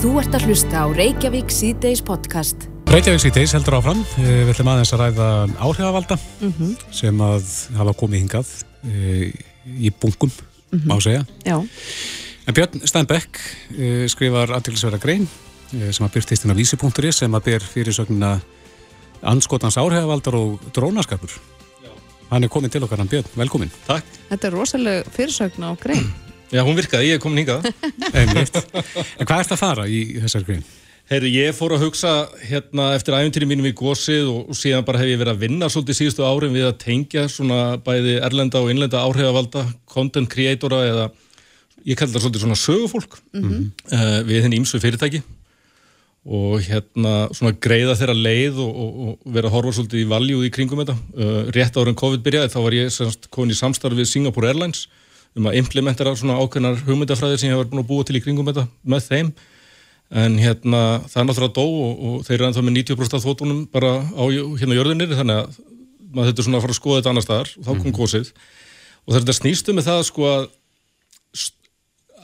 Þú ert að hlusta á Reykjavík C-Days podcast. Reykjavík C-Days heldur áfram. Eh, við ætlum aðeins að ræða áhrifavalda mm -hmm. sem að hafa komið hingað e, í bunkum, mm -hmm. má segja. Já. En Björn Steinbeck e, skrifar aðtilsverða grein e, sem að byrtist inn á vísi.is sem að byr fyrir sögnuna anskotans áhrifavaldar og drónaskapur. Já. Hann er komin til okkar, hann Björn. Velkomin. Takk. Þetta er rosalega fyrirsögn á grein. Já, hún virkaði, ég er komin hingað. en hvað ert að fara í þessar grein? Heyru, ég fór að hugsa hérna eftir æfintýri mínum í gósið og, og síðan bara hef ég verið að vinna svolítið síðustu árin við að tengja svona bæði erlenda og innlenda áhrifavalda, content creatora eða ég kallar það svolítið svona sögufólk mm -hmm. uh, við henni ímsu fyrirtæki og hérna svona greiða þeirra leið og, og, og vera að horfa svolítið í valjú í kringum þetta. Uh, rétt ára en COVID byrjaði þá var ég semst komin í samstarf við Singapore Airlines um að implementera svona ákveðnar hugmyndafræðir sem ég að búa til í kringum þetta með þeim en hérna það er náttúrulega dó og, og þeir eru ennþá með 90% af þóttunum bara á hérna jörðinir þannig að maður þetta svona að fara að skoða þetta annar staðar og þá kom mm. gósið og þetta snýstu með það sko að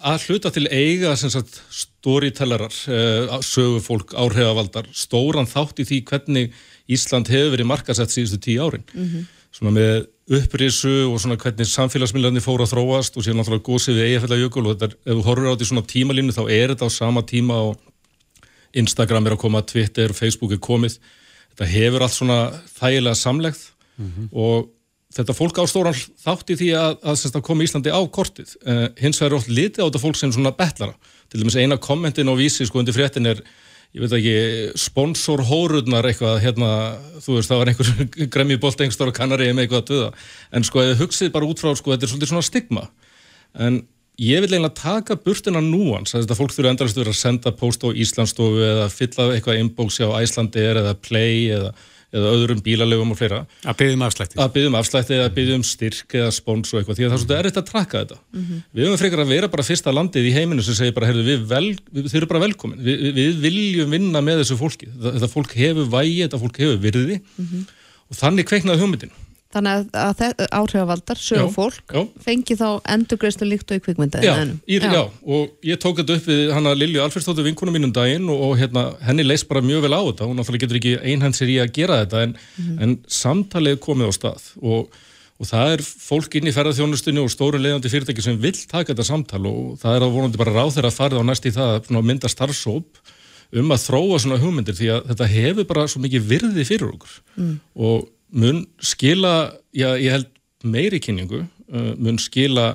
að hluta til eiga sagt, storytellarar, uh, sögufólk, áhrifavaldar, stóran þátt í því hvernig Ísland hefur verið markasett síðustu tíu árin. Mm -hmm. Svona með upprisu og svona hvernig samfélagsmiðlarnir fóru að þróast og sér náttúrulega gósið við eigafællajökul og þetta er, ef þú horfur á þetta í svona tímalínu þá er þetta á sama tíma og Instagram er að koma, Twitter, Facebook er komið. Þetta hefur allt svona þægilega samlegð mm -hmm. og þetta fólk á stóran þátt í því að, að, að koma Íslandi á kortið. Uh, hins vegar er oft litið á þetta fólk sem svona betlara. Til dæmis eina kommentin á vísi sko undir fréttin er, ég veit ekki, sponsorhórurnar eitthvað, hérna, þú veist, það var einhver gremmi bólt engstor og kannari með eitthvað að döða. En sko, ef hugsið bara út frá, sko, þetta er svolítið svona stigma. En ég vil eiginlega taka burtina núans, þetta fólk þurfa endarast að vera að senda post á Íslandstofu eða fylla eitthvað inbox á Æslandir eða Play eða eða öðrum bílalögum og fleira. Að byggja um afslætti. Að byggja um afslætti eða byggja um styrk eða spóns og eitthvað því að það er svolítið erriðt að trakka þetta. Mm -hmm. við höfum frekar að vera bara fyrsta landið í heiminu sem segir bara, heyrðu, við vel, við, þið eru bara velkomin. Við, við viljum vinna með þessu fólki. Þetta fólk hefur vægi, þetta fólk hefur virði. Mm -hmm. og þannig kveiknaði hugmyndin Þannig að, að áhrifavaldar, sögur fólk, fengi þá endurgreifstu líkt og í kvikmyndaði. Já, já. já, og ég tók þetta upp við hana Lilju Alferstóttur vinkuna mínum daginn og, og hérna, henni leist bara mjög vel á þetta. Hún náttúrulega getur ekki einhansir í að gera þetta en, mm -hmm. en samtalið komið á stað og, og það er fólk inn í ferðarþjónustunni og stóru leiðandi fyrirtæki sem vil taka þetta samtal og það er að vonandi bara ráð þeirra að farið á næst í það að mynda starfsóp um að þróa svona hugmyndir því að þetta hefur bara svo mikið virði fyrir okkur mm. og mun skila, já ég held meiri kynningu, uh, mun skila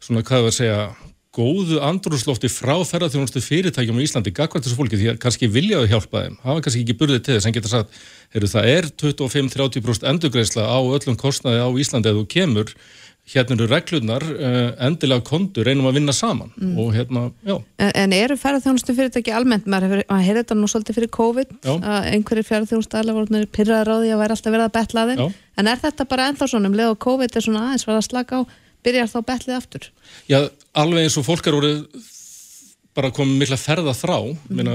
svona hvað við að segja góðu andrúrslofti frá ferðarþjónustu fyrirtækjum í Íslandi, gagvært þessu fólki því að kannski viljaðu hjálpa þeim, hafa kannski ekki burðið til þess en geta sagt, heyrðu það er 25-30% endurgreisla á öllum kostnaði á Íslandi eða þú kemur hérna eru reglunar uh, endilega kontur reynum að vinna saman mm. og hérna, já. En, en eru ferðarþjónustu fyrirtæki almennt, maður hefur þetta nú svolítið fyrir COVID, já. að einhverjir ferðarþjónustu alveg voru pyrraðar á því að væri alltaf verið að betla þeim, en er þetta bara ennþá svona um leið og COVID er svona aðeins var að slaka á byrjar þá betlið aftur? Já, alveg eins og fólk eru bara komið mikla ferða þrá mm.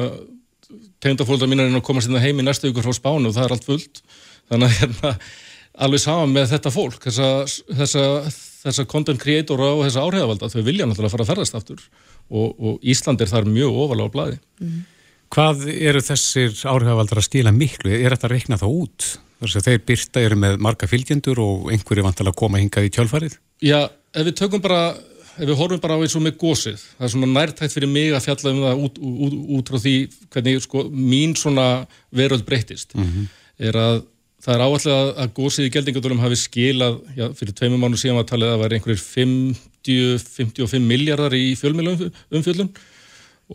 tegndafólkar mín er að koma sérna heim í næstu ykkur frá spánu og það er allt fullt þannig að hérna alveg saman með þetta fólk, þessa, þessa, þessa content creator og þessa áhrifavalda, þau vilja náttúrulega fara að ferðast aftur og, og Ísland er þar mjög ofalega á bladi. Mm. Hvað eru þessir áhrifavaldar að stíla miklu? Er þetta að reikna þá út? Þess að þeir byrta eru með marga fylgjendur og einhverju vantilega að koma hingað í tjálfarið? Já, ef við tökum bara, ef við horfum bara á eins og með gósið, það er svona nærtækt fyrir mig að fjalla um það út, út, út frá því hvernig sko, mín svona veröld breytist, mm -hmm. er að Það er áallega að gósið í geldingadölum hafi skilað, já, fyrir tveimum mánu síðan var talið að það var einhverjir 50-55 miljardar í fjölmjölu umfjöldun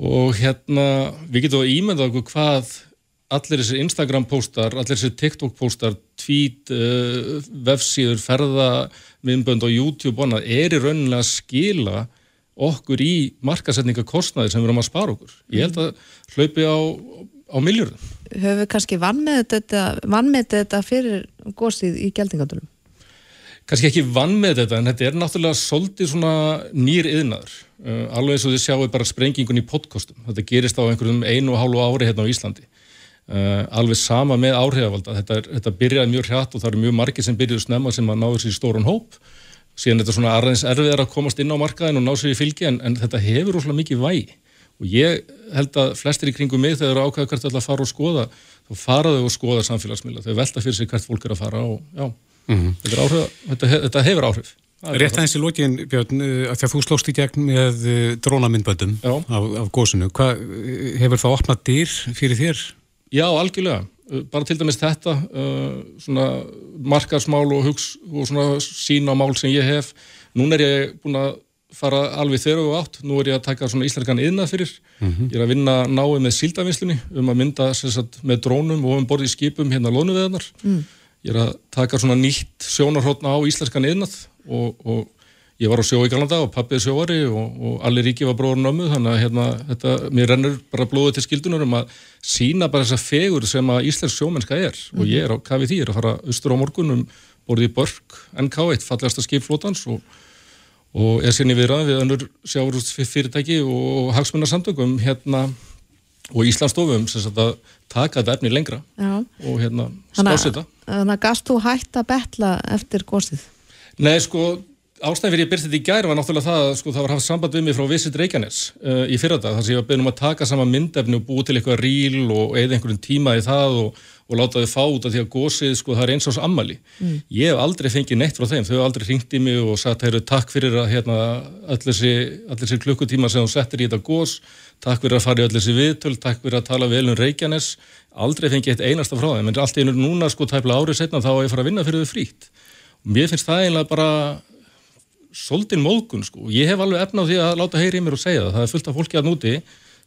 og hérna við getum að ímynda okkur hvað allir þessi Instagram póstar, allir þessi TikTok póstar, tweet, uh, vefsíður, ferðaminnbönd og YouTube og annað er í rauninlega að skila okkur í markasetningakostnaði sem við erum að spara okkur. Ég held að hlaupi á, á miljardum höfum við kannski vannmið þetta, þetta fyrir gósið í geldingadölum? Kannski ekki vannmið þetta en þetta er náttúrulega svolítið svona nýr yðnaður. Uh, alveg eins og þið sjáu bara sprengingun í podcastum. Þetta gerist á einhverjum einu og hálfu ári hérna á Íslandi. Uh, alveg sama með áhrifavald. Þetta, þetta byrjaði mjög hrætt og það eru mjög margir sem byrjuðu snemma sem að náður sér í stórun hóp. Síðan þetta svona aðræðins erfiðar að komast inn á markaðin og ná sér í fylgi en, en þetta hefur ósláð mikið vægi og ég held að flestir í kringum mig þegar ákvæða hvert ætla að fara og skoða þá faraðu og skoða samfélagsmiðla þau velta fyrir sig hvert fólk er að fara og já, mm -hmm. þetta, áhrif, þetta, þetta hefur áhrif Rétt aðeins í lógin, Björn, að því að þú slóst í gegn með eh, drónamindböndum af, af góðsunu, hvað hefur það opnað dýr fyrir þér? Já, algjörlega. Bara til dæmis þetta, uh, svona markarsmál og hugs og svona sína mál sem ég hef. Nún er ég búin að fara alveg þeirra og átt. Nú er ég að taka svona íslenskan yðnað fyrir. Mm -hmm. Ég er að vinna náið með síldavinslunni um að mynda sagt, með drónum og um borði í skipum hérna lónuveðanar. Mm. Ég er að taka svona nýtt sjónarhóttna á íslenskan yðnað og, og ég var á sjó í Galanda og pappið sjóari og, og allir ríki var bróður nömmu þannig að hérna, þetta, mér rennur bara blóðið til skildunar um að sína bara þessa fegur sem að Íslands sjómennska er mm -hmm. og ég er á kafið því, ég er að fara austur á morgunum borðið í Börg, NK1, fallegasta skipflótans og, og er sinni viðrað við önnur sjáur fyrirtæki og hagsmunarsamtökum hérna og Íslandsstofum sem sagt að taka þetta efni lengra Já. og hérna skásita Þannig að gast þú hægt að betla eftir gósið? Nei, sko, ástæðin fyrir ég byrst þetta í gæri var náttúrulega það að sko, það var haft samband við mig frá Visit Reykjanes uh, í fyrradag þar sem ég var beðin um að taka saman myndefni og búið til eitthvað ríl og eða einhverjum tíma í það og, og láta þau fá út af því að gósið, sko, það er eins ás ammali. Mm. Ég hef aldrei fengið neitt frá þeim, þau hef aldrei ringt í mig og sagt, heyrðu, takk fyrir að hérna, allir þessi klukkutíma sem þú settir í þetta gós, takk fyrir að fara í allir þessi viðtöl, takk fyrir að tala vel um Reykjanes, aldrei fengið eitt einasta frá þeim, en allt í núna sko tæpla árið setna þá er ég fara að vinna fyrir þau frít mér finnst það eiginlega bara soldin móðgun sko. Ég hef alveg efna á því að láta heyri í mér og segja það. Það er fullt af fólki að núti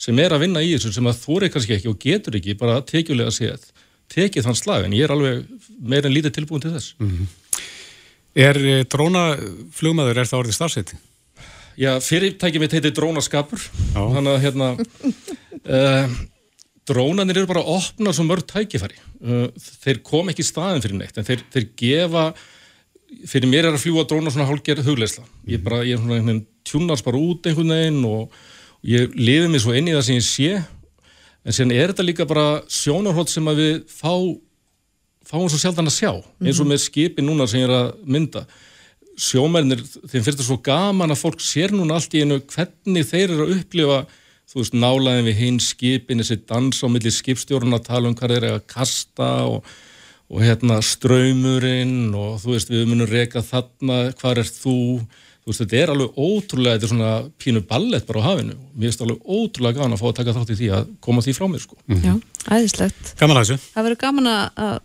sem er að vinna í þessu sem að er kannski ekki og getur ekki bara tekjulega segja tekið þann slag en ég er alveg meir en lítið tilbúin til þess. Mm -hmm. Er eh, drónaflugmaður, er það orðið starfseti? Já, fyrirtækið mitt heitir drónaskapur. Þannig að hérna, uh, drónanir eru bara að opna svo mörg tækifæri. Uh, þeir kom ekki staðin fyrir neitt en þeir, þeir gefa fyrir mér er að fljúa dróna svona hálfgerð hugleisla ég er bara, ég er svona einhvern veginn tjúnars bara út einhvern veginn og, ég lifi mig svo inn í það sem ég sé. En sen er þetta líka bara sjónarhótt sem að við fá fáum svo sjaldan að sjá eins og mhm. með skipi núna sem ég er að mynda. Sjómennir, þeim finnst það svo gaman að fólk sér núna allt í einu hvernig þeir eru að upplifa þú veist, nálaðin við hinn skipin, þessi dans á milli skipstjórun að tala um hvað þeir eru að kasta og og hérna ströymurinn og þú veist við munum reyka þarna, hvað er þú þú veist þetta er alveg ótrúlega þetta er svona pínu ballett bara á hafinu mér finnst alveg ótrúlega gaman að fá að taka þátt í því að koma því frá mér sko mm -hmm. Já, æðislegt. Gaman að þessu. Það verður gaman að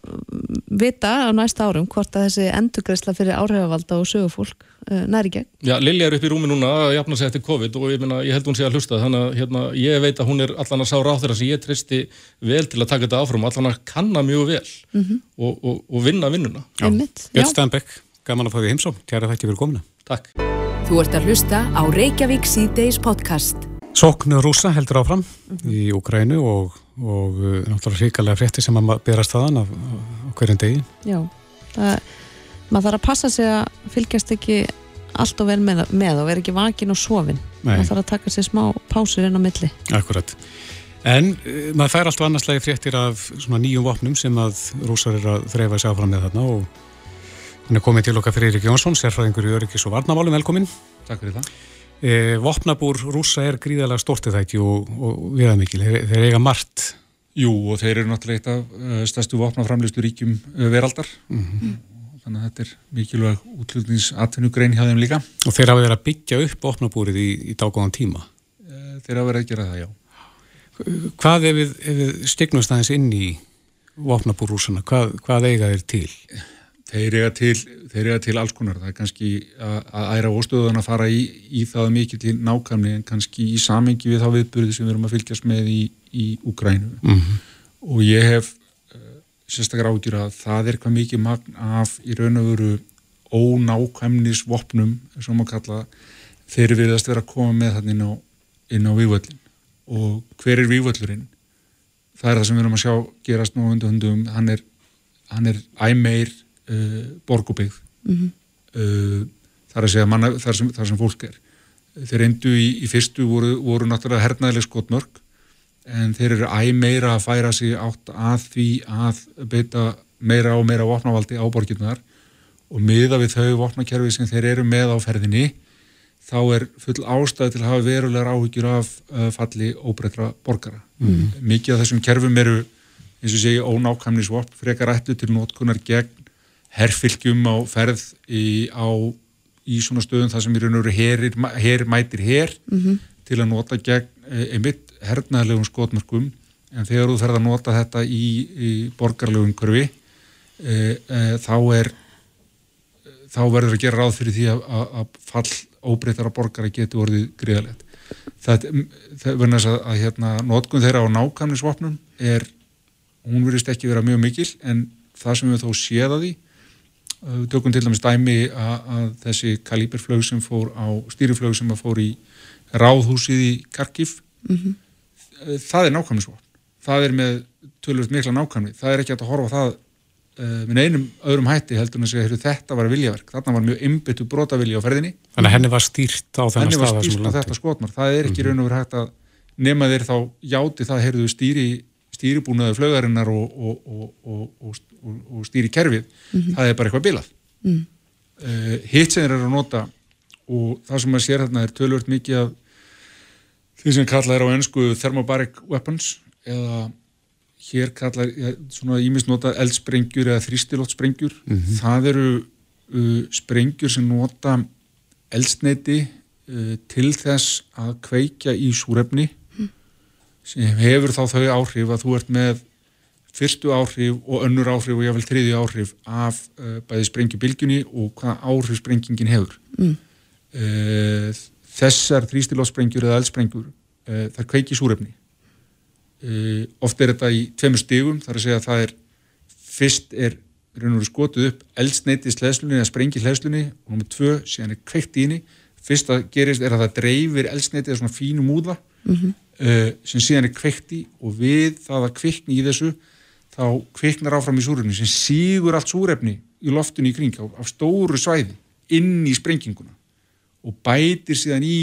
vita á næsta árum hvort að þessi endurgreisla fyrir áhrifavalda og sögufólk uh, næri gegn. Já, Lilja er upp í rúmi núna að jafna sig eftir COVID og ég, minna, ég held hún sé að hlusta þannig að hérna, ég veit að hún er allan að sá ráð þeirra sem ég tristi vel til að taka þetta áfram allan að kanna mjög vel mm -hmm. og, og, og vinna vinnuna. Björn Steinbeck, gaman að fá því heimsó. Kjæra þætti fyrir komina. Takk. Þú ert að hlusta á Reykjavík C-Days podcast. Sóknu rúsa heldur áfram mm -hmm. í Ukrænu og, og uh, náttúrulega ríkalega frétti sem að berast þaðan á hverjum degi. Já, það, maður þarf að passa sig að fylgjast ekki allt og vel með, með og vera ekki vakin og sofin. Nei. Maður þarf að taka sér smá pásur inn á milli. Akkurat. En uh, maður fær alltaf annarslega fréttir af nýjum vopnum sem að rúsar er að þreyfa sig áfram með þarna og Er komið til okkar fyrir Eirik Jónsson, sérfræðingur í Öryggis og Varnamálum, velkomin. Takk fyrir það. E, vopnabúr rúsa er gríðalega stortið ekki og, og viðamikil, þeir, þeir eiga margt. Jú og þeir eru náttúrulega eitt af uh, stærstu vopnaframlistu ríkjum uh, veraldar. Mm -hmm. Þannig að þetta er mikilvæg útlutningsatvinnugrein hjá þeim líka. Og þeir hafa verið að byggja upp vopnabúrið í, í dágóðan tíma? Uh, þeir hafa verið að gera það, já. Hvað ef við, við stignumst aðeins inn í vopnabúr rúsana, hvað, hvað eiga þeir til? Þeir eiga til, til alls konar, það er kannski að, að æra óstöðun að fara í, í það mikið til nákvæmni en kannski í samengi við þá viðbyrði sem við erum að fylgjast með í, í Úgrænu mm -hmm. og ég hef uh, sérstaklega ágjur að það er hvað mikið magn af í raun og veru ónákvæmnisvopnum sem maður kalla þeir viðast vera að koma með þannig inn á, inn á vývöldin og hver er vývöldurinn? Það er það sem við erum að sjá gerast nú undir hundum, hann er, hann er æmeir uh, borgubigð mm -hmm. uh, þar að segja manna, þar, sem, þar sem fólk er þeir endu í, í fyrstu voru, voru náttúrulega hernaðileg skotmörk en þeir eru æg meira að færa sig átt að því að beita meira og meira vopnavaldi á borginnar og miða við þau vopnakerfi sem þeir eru með á ferðinni þá er full ástæði til að hafa verulegar áhyggjur af uh, falli óbreytra borgara. Mm. Mikið af þessum kerfum eru, eins og segja, ónákvæmnisvort, frekar ættu til notkunar gegn herrfylgjum á ferð í, á, í svona stöðum þar sem í raun og veru herr mætir herr mm -hmm. til að nota gegn eh, einmitt hernaðlegum skotmörkum en þegar þú ferð að nota þetta í, í borgarlegum kurvi e, e, þá er þá verður að gera ráð fyrir því að, að, að fall óbreytara borgara getur orðið gríðalegt það verður að, að hérna, notkun þeirra á nákvæmnisvopnum er, hún verðist ekki vera mjög mikil en það sem við þó séða því við tökum til dæmis dæmi að þessi kalíberflög sem fór á stýriflög sem fór í ráðhúsið í Karkif mm -hmm. það er nákvæmnisvopn það er með tölvöld mikla nákvæmni það er ekki að horfa það uh, með einum öðrum hætti heldur en að segja þetta var viljaverk, þarna var mjög ymbyttu brotavilja á ferðinni. Þannig að henni var stýrt á þennan stað henni var stýrt á þetta skotmar, það er ekki mm -hmm. raun og verið hægt að nema þeir þá játi það heyrðu stýri stýribúnaðu flögarinnar og, og, og, og stýri kerfið mm -hmm. það er bara eitthvað bilað mm. uh, eh, hitt sem þeir eru að nota og það sem maður sér hérna er tölvöld mikið af því sem kallað er á ennsku thermobaric weapons eða hér kallar svona ímest nota eldsprengjur eða þrýstilóttsprengjur mm -hmm. það eru uh, sprengjur sem nota eldsneiti uh, til þess að kveikja í súrefni mm. sem hefur þá þau áhrif að þú ert með fyrstu áhrif og önnur áhrif og jáfnveil þriði áhrif af uh, bæði sprengjubilgjunni og hvaða áhrif sprengingin hefur mm. Uh, þessar þrýstilóttsprengjur eða eldsprengjur uh, þar kveiki súrefni oft er þetta í tveimur stígum þar að segja að það er fyrst er skotuð upp eldsneiti í sleðslunni eða sprengi í sleðslunni og nummið tvö síðan er kveikt í henni fyrst að gerist er að það dreifir eldsneiti eða svona fínum úða mm -hmm. sem síðan er kveikt í og við það að kveikni í þessu þá kveiknar áfram í súrefni sem sígur allt súrefni í loftinu í kring á, á stóru svæði inn í sprenginguna og bætir síðan í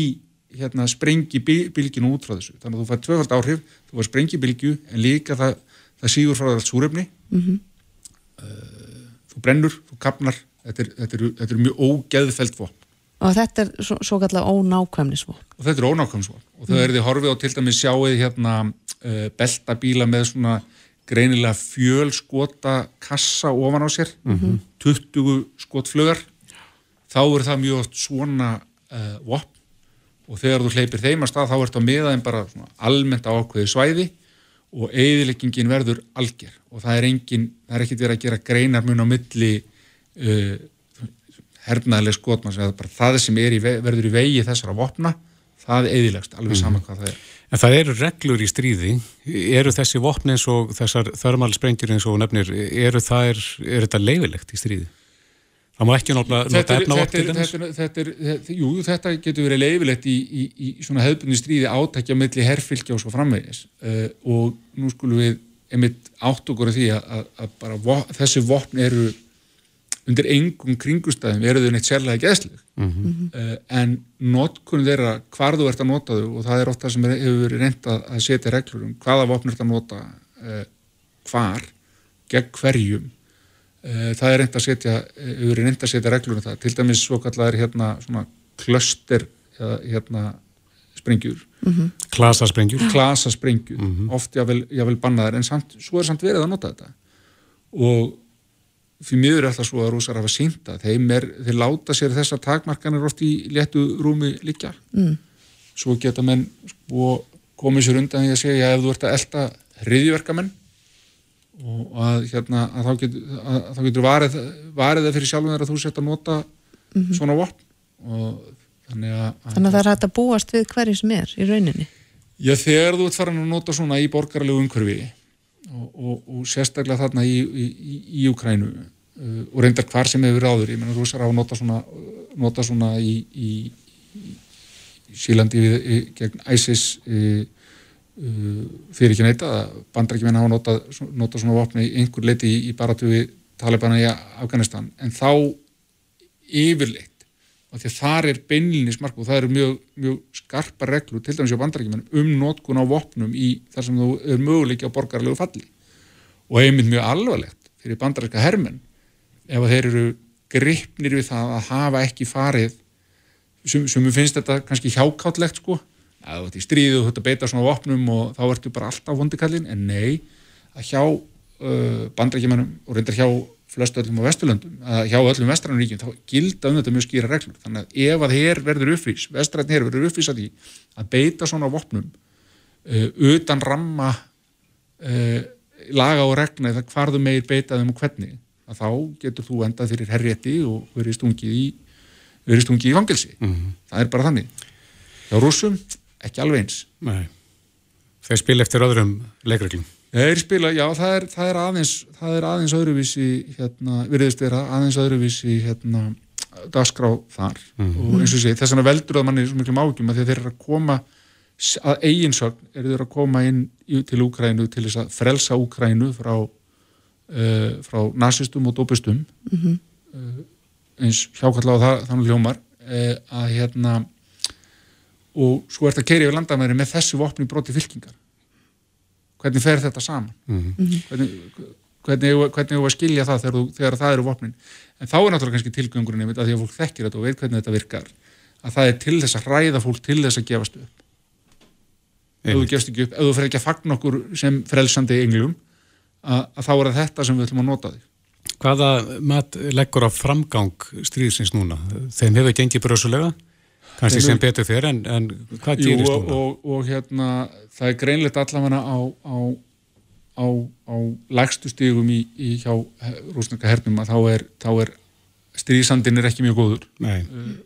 hérna, sprengi bylginu út frá þessu þannig að þú fær tvöfald áhrif, þú fær sprengi bylgu en líka það, það sígur frá allt súrefni mm -hmm. uh, þú brennur, þú kapnar þetta er, þetta er, þetta er mjög ógeðfælt vopn og þetta er svo, svo kallar ónákvæmnisvopn og þetta er ónákvæmnisvopn og það mm. er því horfið á til dæmis sjáið hérna uh, beltabíla með svona greinilega fjölskota kassa ofan á sér mm -hmm. 20 skotflögar þá er það mjög svona uh, vopn. Og þegar þú hleypir þeim að stað þá ert á miðaðin bara almennt á ákveði svæði og eigðileggingin verður algjör og það er engin, það er ekkit verið að gera greinar mun á milli uh, hernaðileg skotmann sem bara það sem í, verður í vegi þessara vopna, það er eigðilegst alveg saman hvað það er. En það eru reglur í stríði, eru þessi vopni eins og þessar þörmalsprengjur eins og nefnir, eru er, er þetta leifilegt í stríði? Það má ekki náttúrulega nota efnavort til þess? Jú, þetta getur verið leifilegt í, í, í svona hefðbunni stríði átækja melli herrfylgja og svo framvegis uh, og nú skulum við einmitt átt okkur af því að, að, að bara þessi vopn eru undir engum kringustæðum eru þau neitt sérlega geðsleg mm -hmm. uh, en notkunn þeirra hvar þú ert að nota þau og það er ofta sem hefur verið reynd að, setja reglur um hvaða vopn ert að nota uh, hvar, gegn hverjum Eh, það er reynd að setja, við erum reynd að setja reglur um það, til dæmis svo kallar hérna svona klöster hérna sprengjur mm -hmm. klasasprengjur klasasprengjur, mm -hmm. oft jável bannaðar en samt, svo er samt verið að nota þetta og fyrir er alltaf svo að rúsar hafa sínta þeim er, þeir láta sér þessar takmarkanir oft í léttu rúmi líka mm. svo geta menn sko, komið sér undan því að segja ef þú ert að elda hriðjverkamenn og að, hérna, að þá getur, að, að þá getur varið, varið það fyrir sjálfum þegar þú sett að nota mm -hmm. svona vopn og þannig að Þannig að það er hægt að búast við hverju sem er í rauninni Já, þegar þú ert farin að nota svona í borgarlegu umhverfi og, og, og sérstaklega þarna í, í, í, í Ukrænu uh, og reyndar hvar sem hefur áður, ég menna rúsar á að nota svona, nota svona í Sílandi gegn ISIS í Uh, fyrir ekki neyta að bandrækjumenn hafa notað, notað svona vopni í einhver leiti í, í baratu við Talibana í Afganistan. En þá yfirleitt og því að þar er beinlinni smarku og það eru mjög, mjög skarpa reglur til dæmis á bandrækjumenn um notkun á vopnum í þar sem þú er möguleiki á borgarlegu falli. Og einmitt mjög alvarlegt fyrir bandrækja hermenn ef þeir eru gripnir við það að hafa ekki farið sem, sem finnst þetta kannski hjákáttlegt sko að þú ert í stríðu, þú ert að beita svona vopnum og þá ertu bara alltaf vondikallin en nei, að hjá uh, bandrækjumannum og reyndar hjá flestu öllum á Vesturlöndum, að hjá öllum vestrannaríkjum þá gilda um þetta mjög skýra reglur. Þannig að ef að hér verður uppvís vestrann hér verður uppvís að því að beita svona vopnum uh, utan ramma uh, laga og regna eða hvar þú meir beita þeim og hvernig að þá getur þú endað fyrir herrétti og verið stungið í verið stungið í vangelsi mm -hmm. það er bara þannig. Hjá rúsum ekki alveg eins. Nei. Þeir spila eftir öðrum leikreglum Þeir spila, já, það er, það er aðeins það er aðeins öðruvísi hérna, virðist vera aðeins öðruvísi hérna, dagskrá þar mm. og eins og sé, þess vegna veldur að manni svo miklu mágjum að þeir eru að koma að eiginsögn eru þeir að koma inn til Úkrænu til þess að frelsa Úkrænu frá uh, frá nazistum og dópustum mm -hmm. uh, eins hjákallega á það, þannig hljómar uh, að hérna og svo ert að kerja yfir landamæri með þessu vopni broti fylkingar hvernig fer þetta saman? Mm -hmm. hvernig, hvernig, hvernig þú að skilja það þegar, þegar það eru vopnin? En þá er náttúrulega kannski tilgöngurinn að því að fólk þekkir þetta og veit hvernig þetta virkar að það er til þess að ræða fólk til þess að gefast upp. Ef þú gefst ekki upp, ef þú fer ekki að fagna okkur sem frelsandi englum að, að þá er þetta sem við ætlum að nota þig. Hvaða mat leggur á framgang stríðsins núna? Þeim hefur gengið bröðsulega kannski sem betur fyrir en, en hvað gerist núna? Og, og, og hérna það er greinlegt allavega á, á, á, á lægstu stígum í, í hjá rúsnaka hernum að þá er, er stríðsandin er ekki mjög góður uh,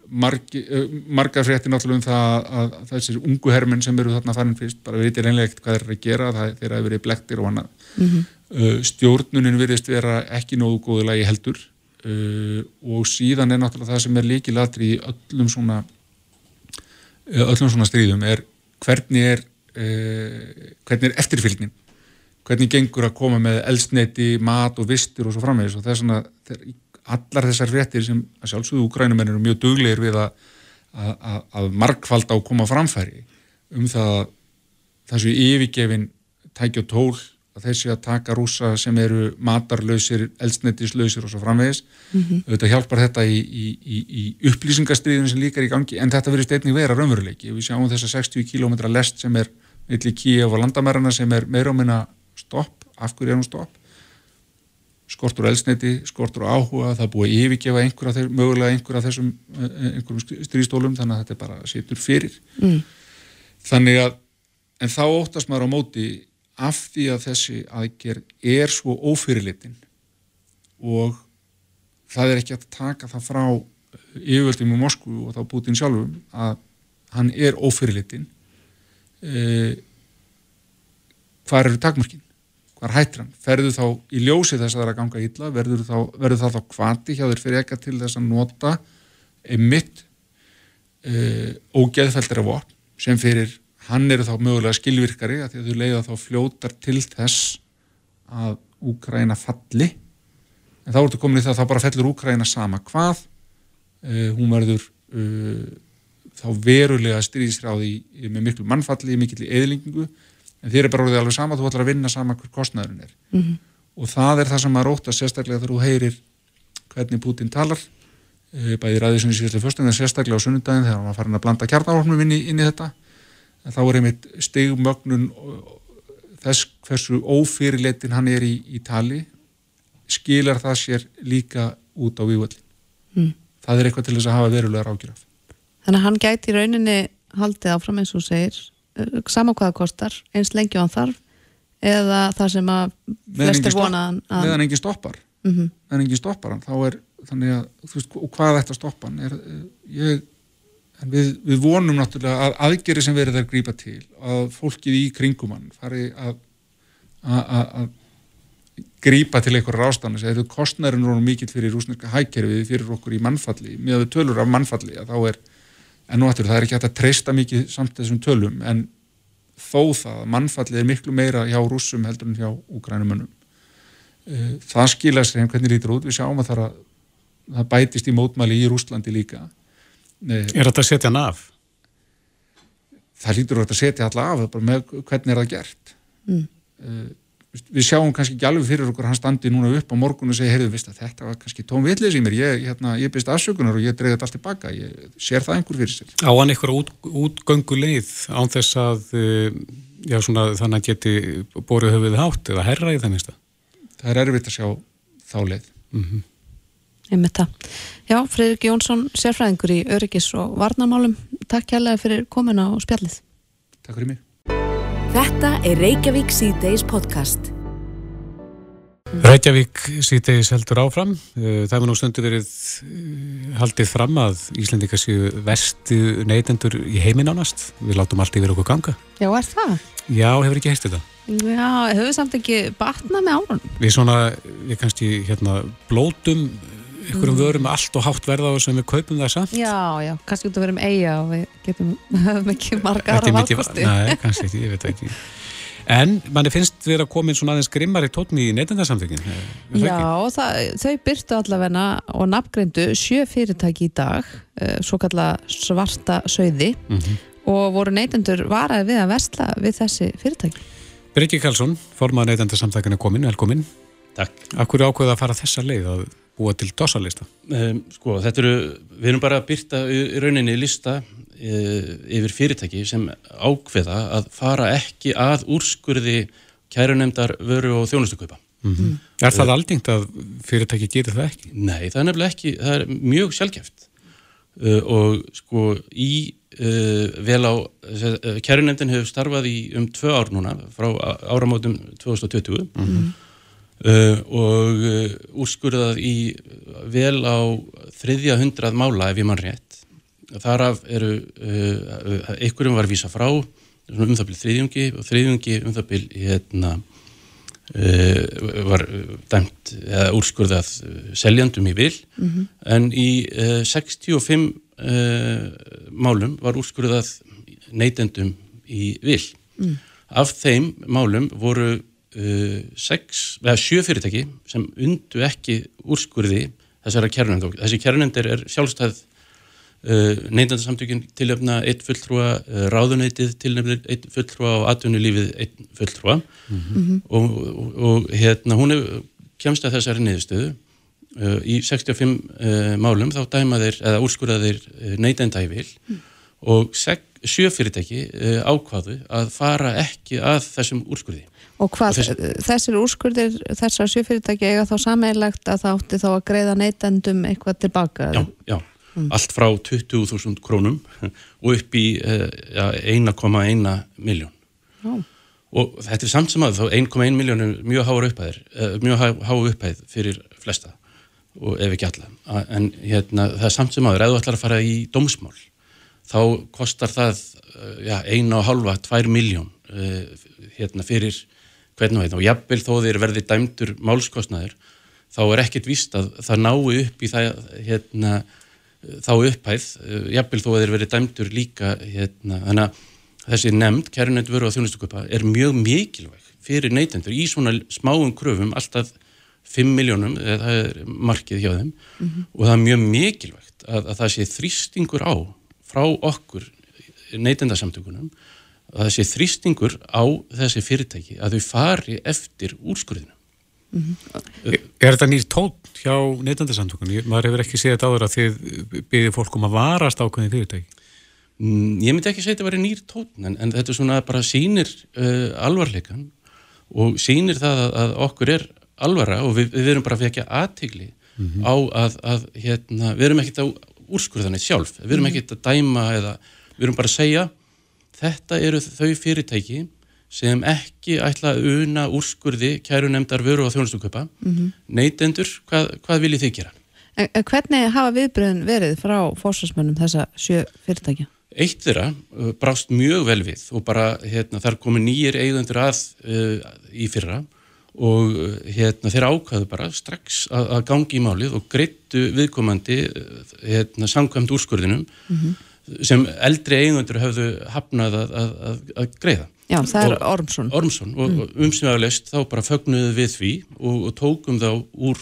Margi, uh, margar fréttir náttúrulega um það að, að þessir ungu hermenn sem eru þarna farin fyrst bara veitir einlega ekkert hvað þeir eru að gera það þeir eru að verið blektir og annað mm -hmm. uh, stjórnunin virðist vera ekki nógu góðulegi heldur uh, og síðan er náttúrulega það sem er líkilatri í öllum svona öllum svona stríðum er hvernig er uh, hvernig er eftirfylgnin? Hvernig gengur að koma með eldsneiti, mat og vistur og svo framvegis? Og það er svona allar þessar fréttir sem að sjálfsögðu úkrænumennir eru mjög duglegir við að, að, að markvalda og koma framfæri um það þessu yfirgefin tækja tól að þessi að taka rúsa sem eru matarlausir, eldsnettislausir og svo framvegis. Mm -hmm. auðvitað hjálpar þetta í, í, í, í upplýsingastriðinu sem líkar í gangi en þetta verður stefning vera raunveruleiki. Við sjáum þessa 60 km lest sem er millir Kíaf og landamærarna sem er meira og minna stopp, af hverju er hún stopp? Skortur eldsnetti, skortur áhuga það er búið að yfirgefa einhverja þeir, mögulega einhverja þessum eh, einhverjum stríðstólum þannig að þetta er bara setur fyrir. Mm. þannig að en þá óttast maður á móti af því að þessi aðgerð er svo ófyrirlitin og það er ekki að taka það frá yfirvöldum í Moskvu og þá Putin sjálfum að hann er ófyrirlitin. Eh, hvað eru takmörkin? Hvað hættir hann, ferður þá í ljósi þess að það er að ganga illa, verður, þá, verður það þá kvati hjá þér fyrir ekki til þess að nota einmitt eh, ógeðfældir af vopn sem fyrir hann eru þá mögulega skilvirkari að því að þau leiða þá fljótar til þess að Úkræna falli. En þá ertu komin í það að þá bara fellur Úkræna sama hvað. Uh, hún verður uh, þá verulega stríðisráði með miklu mannfalli, mikil í eðlingu en þér er bara orðið alveg sama þú ætlar að vinna sama hver kostnæðurinn er. Mm -hmm. og það er það sem að sérstaklega þegar þú heyrir hvernig Putin talar uh, bæði ræðið sem í fyrstum en sérstaklega á sunnundagin þegar hann var farin að blanda kjarnáhornum inn, inn í þetta en þá er einmitt stegmögnun þess hversu ófyrirleitin hann er í, í tali skilar það sér líka út á vývöldin mm. það er eitthvað til þess að hafa verulega rákjuraf Þannig að hann gæti í rauninni haldið áfram eins og segir sama hvaða kostar, eins lengi á hann þarf eða það sem að flestir vonaðan að... meðan engin stoppar mm -hmm. meðan engin stoppar hann þá er þannig að, þú veist, hvað þetta stoppan er, eh, ég en við, við vonum náttúrulega að aðgeri sem verður þær grípa til að fólkið í kringumann fari að að grípa til einhverja rástannis eða kostnærin rónum mikill fyrir rúsneska hækkerfið fyrir okkur í mannfalli með að tölur af mannfalli að þá er en nú ættur það er ekki hægt að treysta mikið samt þessum tölum en þó það mannfalli er miklu meira hjá rúsum heldur en hjá úgrænumönnum eh, það skilja sér heim hvernig lítur út? Við sjáum að það, það bætist í mótmæli í Rúslandi líka Er þetta að setja hann af? Það lítur að setja alltaf af, með hvernig er það gert. Mm. Uh, við sjáum kannski ekki alveg fyrir okkur hann standi núna upp á morgun og segja, heyrðu, vist að þetta var kannski tóm villið sem er, ég, hérna, ég byrst afsökunar og ég dreigði þetta allt tilbaka, ég sér það einhver fyrir sér. Á hann eitthvað út, útgöngu leið án þess að eh, já, svona, þannig að geti borðið höfuð hátt eða herra í það minnst Það er erfitt að sjá þá leið. Mm -hmm. Með það. Já, Freirik Jónsson, sérfræðingur í öryggis og varnamálum. Takk kærlega fyrir komuna og spjallið. Takk fyrir mig. Þetta er Reykjavík C-Days podcast. Reykjavík síðdeis heldur áfram. Eh, það hefur nú stundu verið eh, haldið fram að Íslandika séu vesti neytendur í heiminn ánast. Við látum allt yfir okkur ganga. Já, er það? Já, hefur ekki heist þetta. Já, hefur samt ekki batnað með árun? Við svona, við kannski hérna blótum ykkurum mm. vörum allt og hátt verða og sem við kaupum það samt. Já, já, kannski út að vera um eiga og við getum, ekki margar af valkosti. Nei, kannski ekki, ég veit ekki. En manni finnst við að koma inn svona aðeins grimmar í tótni í neytendarsamtökin? Já, það, þau byrtu allavegna og nafngreindu sjö fyrirtæki í dag, uh, svo kalla svarta söiði mm -hmm. og voru neytendur varaði við að vestla við þessi fyrirtæki. Breki Karlsson, formað neytendarsamtökin er komin, velkomin. Takk. Akkur ákveða að fara þessa leið að búa til dosalista? Um, sko, þetta eru, við erum bara að byrta í rauninni lista Eh, yfir fyrirtæki sem ákveða að fara ekki að úrskurði kærunemdar vöru og þjónustukaupa. Mm -hmm. Er það aldingt að fyrirtæki getur það ekki? Nei, það er nefnilega ekki, það er mjög sjálfgeft uh, og sko í uh, vel á, uh, kærunemdin hefur starfað í um tvö ár núna frá áramótum 2020 mm -hmm. Og úrskurðað í vel á þriðja hundrað mála ef ég mann rétt þaraf eru uh, einhverjum var vísa frá um það byrj þriðjungi og þriðjungi um það byrj hérna, uh, var dæmt eða úrskurðað seljandum í vil mm -hmm. en í uh, 65 málum var úrskurðað neytendum í vil mm. af þeim málum voru sjö fyrirtæki sem undu ekki úrskurði þessara kjærnendur þessi kjærnendur er sjálfstæð Uh, neindandarsamtökinn tilöfna einn fulltrúa, uh, ráðuneytið tilöfna einn fulltrúa og atvinnulífið einn fulltrúa. Mm -hmm. og, og, og hérna hún hef, kemst að þessari niðurstöðu uh, í 65 málum. Þá dæma þeir, eða úrskurða þeir neindandæfil mm. og sjö fyrirtæki ákvaðu að fara ekki að þessum úrskurði Og hvað, og þess, þessir úrskurðir þessar sjö fyrirtæki eiga þá sammeilagt að það átti þá að greiða neindandum eitthvað tilbaka? Já, já mm. allt frá 20.000 krónum og upp í uh, ja, 1,1 miljón oh. og þetta er samt sem að þá 1,1 miljón er mjög háa mjög háa upphæð fyrir flesta og ef ekki alla en hérna, það er samt sem aður, ef þú ætlar að fara í dómsmál þá kostar það uh, ja, 1,5-2 miljón hérna, fyrir hvernig veit og jafnvel þó þeir verði dæmdur málskostnaður þá er ekkert víst að það nái upp í það hérna þá upphæð, eh, jafnvel þó þeir verið dæmdur líka hérna, þannig að þessi nefnd, kærunend vöru á þjónustuköpa er mjög mikilvæg fyrir neytendur í svona smáum kröfum alltaf 5 miljónum, eh, það er markið hjá þeim mm -hmm. og það er mjög mikilvægt að, að það sé þrýstingur á frá okkur neytendasamtökunum að það sé þrýstingur á þessi fyrirtæki að þau fari eftir úrskurðinu Mm -hmm. Er þetta nýr tótt hjá neytandarsamtökunni? Maður hefur ekki þetta áður að þið byrðið fólk um að varast ákveðin fyrirtæki. Mm, ég myndi ekki segja þetta að vera nýr tótt en, en þetta svona bara sínir uh, alvarleikan og sínir það að, að okkur er alvara og við, við erum bara að vekja aðtigli mm -hmm. á að, að hérna, við erum ekkert að úrskurða neitt sjálf, við erum mhm. ekkert að dæma eða við erum bara að segja þetta eru þau fyrirtæki sem ekki ætla að una úrskurði kæru nefndar vöru og þjónustuköpa mm -hmm. neytendur, hvað, hvað viljið þið gera? En, en hvernig hafa viðbröðin verið frá fórsvarsmönnum þessa sjö fyrirtækja? Eitt þeirra brást mjög vel við og bara hérna, þar komi nýjir eigendur að uh, í fyrra og hérna, þeir ákvaðu bara strax að, að gangi í málið og greittu viðkomandi hérna, samkvæmt úrskurðinum mm -hmm. Sem eldri eigendur hafðu hafnað að, að, að greiða Já, það er Ormsson. Ormsson og mm. umsmjögulegst þá bara fögnuðu við því og, og tókum þá úr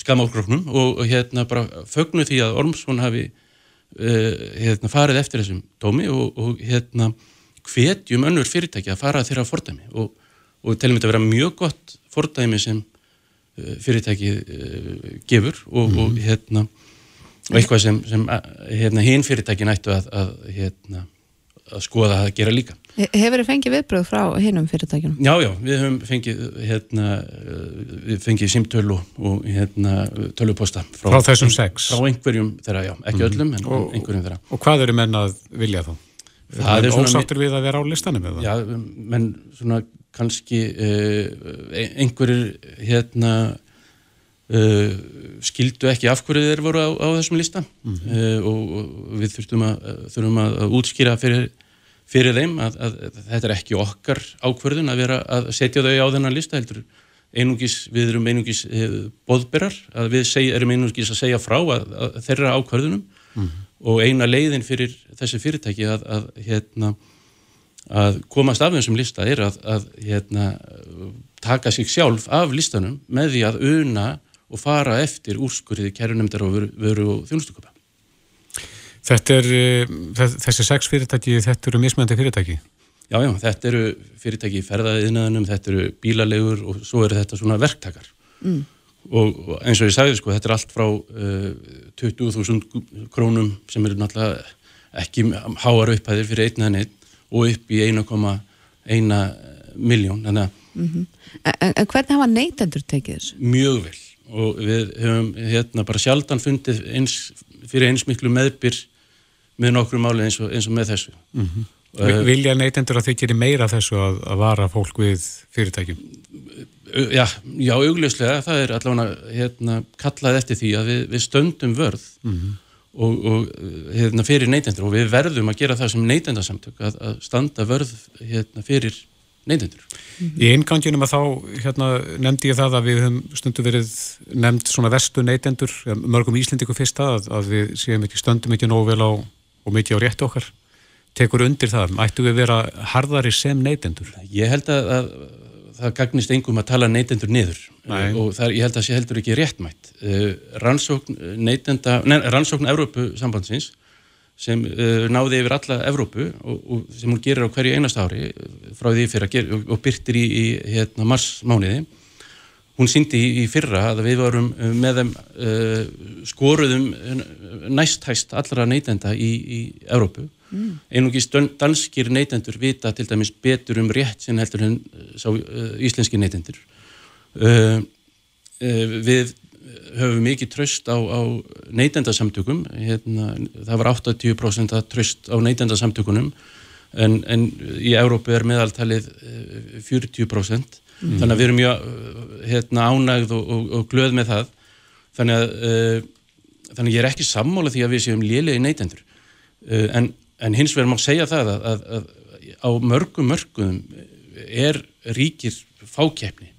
skamálkróknum og, og hérna bara fögnuðu því að Ormsson hafi uh, hérna farið eftir þessum dómi og, og hérna hvetjum önnur fyrirtæki að fara þeirra fordæmi og og telum þetta að vera mjög gott fordæmi sem uh, fyrirtækið uh, gefur og, mm. og hérna og eitthvað sem, sem hérna, hinn fyrirtækin ættu að, að, hérna, að skoða að gera líka. Hefur þið fengið viðbröð frá hinnum fyrirtækinum? Já, já, við höfum fengið hérna, við fengið simtölu og hérna töluposta frá, frá þessum sex? Frá einhverjum þeirra, já, ekki mm. öllum en og, einhverjum þeirra. Og hvað eru menn að vilja þá? Það er ósáttur við að vera á listanum eða? Já, menn svona kannski uh, einhverjir hérna uh, skildu ekki af hverju þeir voru á, á þessum lista mm -hmm. uh, og, og við þurftum að, þurfum að útskýra fyrir, fyrir þeim að, að, að þetta er ekki okkar ákverðun að vera að setja þau á þennan lista heldur einungis, við erum einungis boðberar, að við seg, erum einungis að segja frá að þeirra ákverðunum mm -hmm. og eina leiðin fyrir þessi fyrirtæki að hérna að komast af þessum lista er að, að hérna, taka sig sjálf af listanum með því að una og fara eftir úrskurðið kærunemndar og veru, og þjónustuköpa. Þetta er, eh, þessi sex fyrirtæki, þetta eru mismöndi fyrirtæki? Já, já, þetta eru fyrirtæki í ferðaðiðnaðinum, þetta eru bílalegur og svo eru þetta svona verktakar. Mm. Og, og eins og ég sagði, sko, þetta er allt frá uh, 20.000 krónum sem eru náttúrulega ekki háar upphæðir fyrir einn eða einn og upp í 1,1 miljón. Mm -hmm. en, en hvernig hafa neytendur tekið þessu? Mjög vel og við höfum hérna bara sjaldan fundið eins, fyrir eins miklu meðbyr með nokkru máli eins og, eins og með þessu. Mm -hmm. uh, Vilja neytendur að þau gerir meira þessu að, að vara fólk við fyrirtækjum? Já, já augljóslega, það er allavega hérna, kallað eftir því að við, við stöndum vörð mm -hmm og, og hérna, fyrir neytendur og við verðum að gera það sem neytendarsamtök að, að standa vörð hérna, fyrir neytendur. Í einganginum að þá hérna, nefndi ég það að við höfum stundu verið nefnd svona vestu neytendur, mörgum íslendingu fyrsta að, að við séum ekki stöndum ekki nógu vel á og mikið á réttu okkar tekur undir það, ættu við vera harðari sem neytendur? Ég held að, að það gagnist engum að tala neytendur niður Nei. og það, ég held að það sé heldur ekki réttmætt uh, rannsókn neytenda, neina, rannsókn Evrópu sambandsins sem uh, náði yfir alla Evrópu og, og sem hún gerir á hverju einast ári uh, frá því fyrir að gera og, byrtir í, í hérna, marsmániði hún síndi í, í fyrra að við varum uh, með þeim uh, skoruðum næsthæst allra neytenda í, í Evrópu Mm. Einungis danskir neytendur vita til dæmis betur um rétt sem heldur en eh, sá, uh, íslenski neytendur. Við höfum mikið tröst á, á neytendasamtökum, hérna, það var 80% tröst á neytendasamtökunum. En, en í Európu er meðaltalið 40%, mm. þannig að við erum mjög hérna, ánægð og, og, og glöð með það, þannig að, þannig að ég er ekki sammála því að við séum liðlega neytendur, en en hins vegar má segja það að, að, að á mörgum mörgum er ríkir fákeppni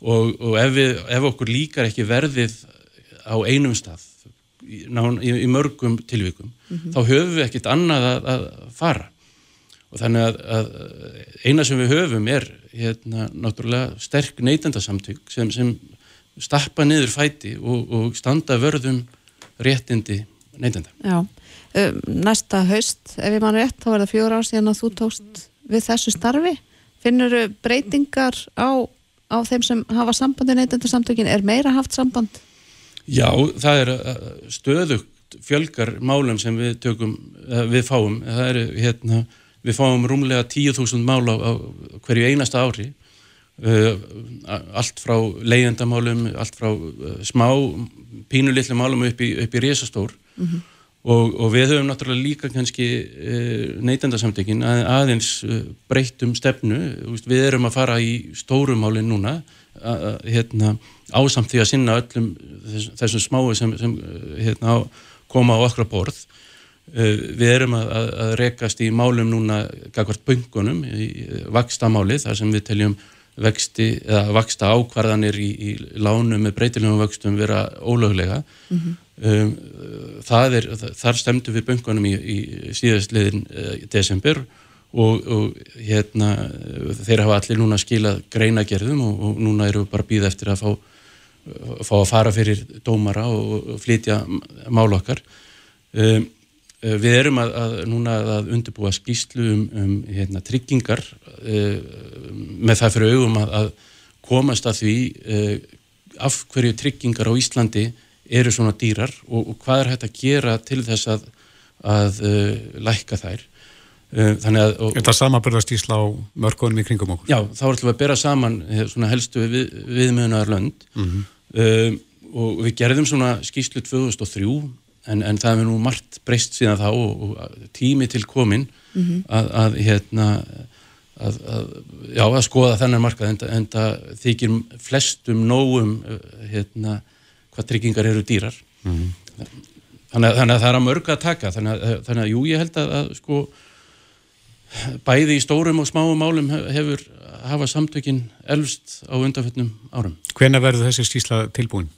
og, og ef, við, ef okkur líkar ekki verðið á einum stað í, í, í mörgum tilvíkum mm -hmm. þá höfum við ekkit annað að, að fara og þannig að eina sem við höfum er hérna náttúrulega sterk neytendasamtök sem, sem stappa niður fæti og, og standa vörðum réttindi neytenda. Já um, næsta haust, ef ég mann rétt, þá er það fjóra ár síðan að þú tókst við þessu starfi. Finnur breytingar á, á þeim sem hafa sambandi neytendarsamtökin? Er meira haft samband? Já, það er uh, stöðugt fjölgar málum sem við tökum, uh, við fáum. Það er, hérna, við fáum rúmlega 10.000 mál á, á hverju einasta ári. Uh, allt frá leiðendamálum, allt frá smá pínulitli málum upp í, í resastór. Mm -hmm. Og, og við höfum náttúrulega líka kannski e, neytendasamtökin að, aðeins e, breyttum stefnu, við erum að fara í stórumálinn núna að, að, hérna, ásamt því að sinna öllum þess, þessum smáu sem, sem hérna, koma á okkar borð. Við erum að rekast í málum núna gagvart bunkunum í vakstamálið þar sem við teljum vaksta ákvarðanir í, í lánum með breytilegum vöxtum vera ólöglega. Mm -hmm. Um, er, þar stemdu við böngunum í, í síðastliðin uh, desember og, og hérna þeir hafa allir núna skilað greinagerðum og, og núna eru við bara býð eftir að fá, fá að fara fyrir dómara og, og flytja mál okkar. Um, við erum að, að núna að undirbúa skýslu um, um hérna, tryggingar um, með það fyrir augum að, að komast að því uh, af hverju tryggingar á Íslandi eru svona dýrar og, og hvað er hægt að gera til þess að, að uh, lækka þær uh, þannig að og, Þetta samanbörðast Ísla á mörkunum í kringum okkur Já, þá ætlum við að bera saman svona helstu við, viðmjöðunar lönd mm -hmm. og við gerðum svona skýslu 2003 en, en það hefur nú margt breyst síðan þá og, og tími til komin mm -hmm. að, að hérna að, að, já, að skoða þennan markað en, en það þykir flestum nógum hérna, hvað tryggingar eru dýrar mm -hmm. þannig, þannig að það er að mörg að taka þannig að, þannig að jú, ég held að sko bæði í stórum og smáum málum hefur hafa samtökin elvst á undanfjöldnum árum. Hvena verður þessi stísla tilbúin?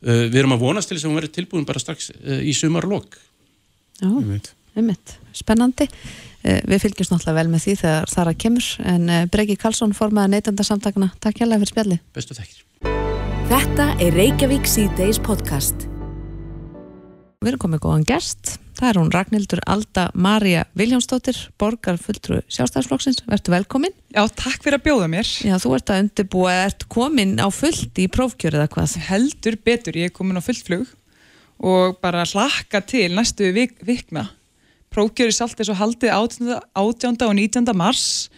Uh, við erum að vonast til þess að hún verður tilbúin bara strax uh, í sumarlokk. Já, einmitt. Spennandi. Uh, við fylgjumst náttúrulega vel með því þegar þar að kemur en Breki Karlsson formaði neytandarsamtakana. Takk hjálpa fyrir spjalli. Bestu þekkir. Þetta er Reykjavík C-Days podcast. Við erum komið góðan gest. Það er hún Ragnhildur Alda Marja Viljánsdóttir, borgar fulltrú sjálfstæðsflokksins. Verður velkomin. Já, takk fyrir að bjóða mér. Já, þú ert að undirbúa, ert komin á fullt í prófkjörið eða hvað? Heldur betur, ég er komin á fullflug og bara hlakka til næstu vik vikna. Prófkjörið sált er svo haldið 18. og 19. mars,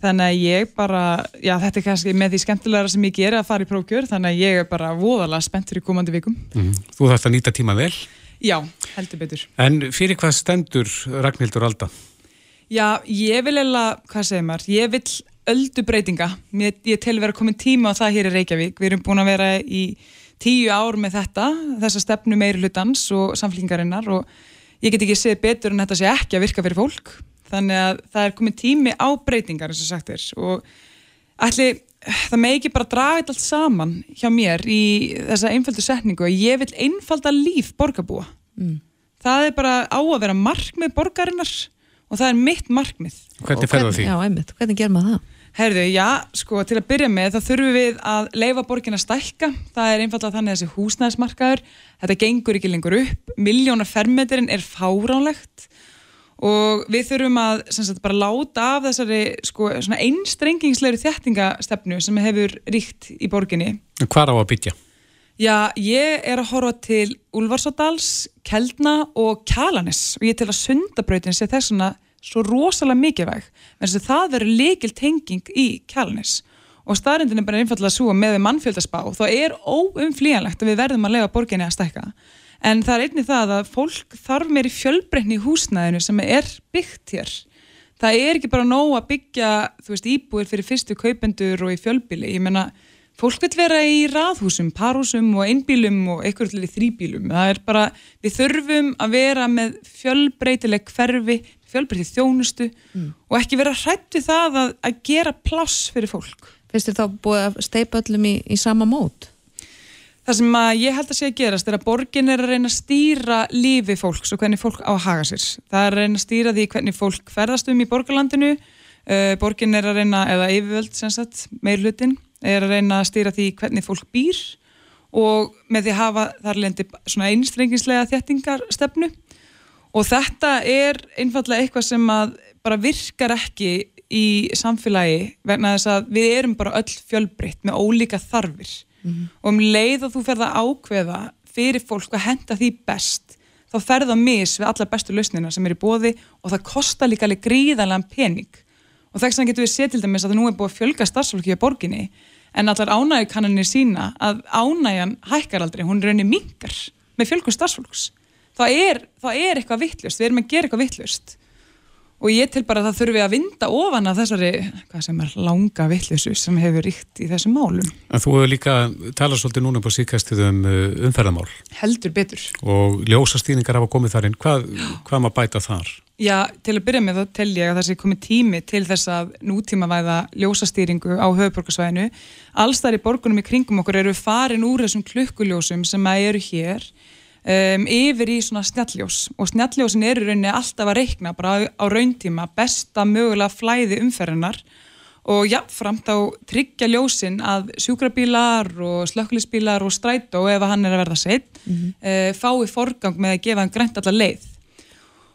þannig að ég bara, já þetta er kannski með því skemmtilegra sem ég gera að fara í prófkjör, þannig að ég er bara voðalega spennt fyrir komandi vikum. Mm. Þú þarfst að nýta tíma vel? Já, heldur betur. En fyrir hvað stendur Ragnhildur Alda? Já, ég vil eða, hvað segir maður, ég vil öldu breytinga. Ég, ég tel vera komin tíma á það hér í Reykjavík. Við erum búin að vera í tíu ár með þetta, þessa stefnu meiri hlutans og samflingarinnar og ég get ekki séð betur en þetta sé ekki að virka fyrir fólk. Þannig að það er komin tími á breytingar eins og sagt er. Og ætli það með ekki bara draga þetta allt saman hjá mér í þessa einföldu setningu að ég vil einfalda líf borgarbúa. Mm. það er bara á að vera markmið borgarinnar og það er mitt markmið. Hvernig ferða því? Já, einmitt, hvernig gerum maður það? Herðu, já, sko, til að byrja með þá þurfum við að leifa borgin að stælka það er einfalda þannig að þessi húsnæðismarkaður þetta gengur ekki lengur upp. Miljónar fermetirinn er fáránlegt og við þurfum að sagt, bara láta af þessari sko, einstrengingsleiri þjættingastefnu sem hefur ríkt í borginni. Hvað á að byggja? Já, ég er að horfa til Ulfarsadals, Keldna og Kjalanis og ég til að sundabrautin sé þessuna svo rosalega mikilvæg en það verður leikil tenging í Kjalanis og staðrindin er bara einfallega svo með mannfjöldaspá þá er óumflíjanlegt að við verðum að lega borginni að stækka en það er einnig það að fólk þarf meiri fjölbreytni í húsnæðinu sem er byggt hér. Það er ekki bara nóg að byggja, þú veist, íbúir fyrir fyrstu kaupendur og í fjölbíli. Ég menna, fólk vil vera í raðhúsum, parhúsum og einbílum og eitthvað til í þrýbílum. Það er bara, við þurfum að vera með fjölbreytileg hverfi, fjölbreytið þjónustu mm. og ekki vera hrætt við það að, að gera pláss fyrir fólk. Finnst þið þá búið að steipa öllum í, í sama mót? Það sem ég held að sé að gerast er að borgin er að reyna að stýra lífi fólks og hvernig fólk á að haga sér. Það er að reyna að stýra því hvernig fólk ferðast um í borgarlandinu, uh, borgin er að reyna, eða yfirvöld sem sagt, meir hlutin, er að reyna að stýra því hvernig fólk býr og með því að hafa þar lendi einstrenginslega þjettingarstefnu og þetta er einfallega eitthvað sem að bara virkar ekki í samfélagi vegna þess að við erum bara öll fjölbreytt með ólíka þarfir mm -hmm. og um leið og þú ferð að ákveða fyrir fólk að henda því best þá ferð að mis við alla bestu lausnina sem er í bóði og það kostar líka alveg gríðanlega pening og þess vegna getur við séð til dæmis að það nú er búið að fjölga starfsfólki í borginni en allar ánægjukannanir sína að ánægjan hækkar aldrei, hún reynir mingar með fjölgun starfsfólks það er, það er eitthvað vittlust, við erum að gera eitthvað vittlust og ég til bara að það þurfi að vinda ofan að þessari, hvað sem er langa vittlisu sem hefur ríkt í þessum málum. En þú hefur líka talað svolítið núna på síkastið um uh, umferðamál Heldur betur. Og ljósastýningar hafa komið þar inn, hvað, hvað maður bæta þar? Já, til að byrja með þá tel ég að það sé komið tími til þess að nútímavæða ljósastýringu á höfuborgarsvæðinu Allstar í borgunum í kringum okkur eru farin úr þessum klukkuljósum sem eru hér um, yfir í svona snjalljós og snjalljósin eru rauninni alltaf að reikna bara á rauntíma besta mögulega flæði umferðinar og jáfnframt á tryggja ljósin að sjúkrabílar og slökkulisbílar og strætó ef hann er að verða seitt mm -hmm. uh, fái forgang með að gefa hann grænt allar leið.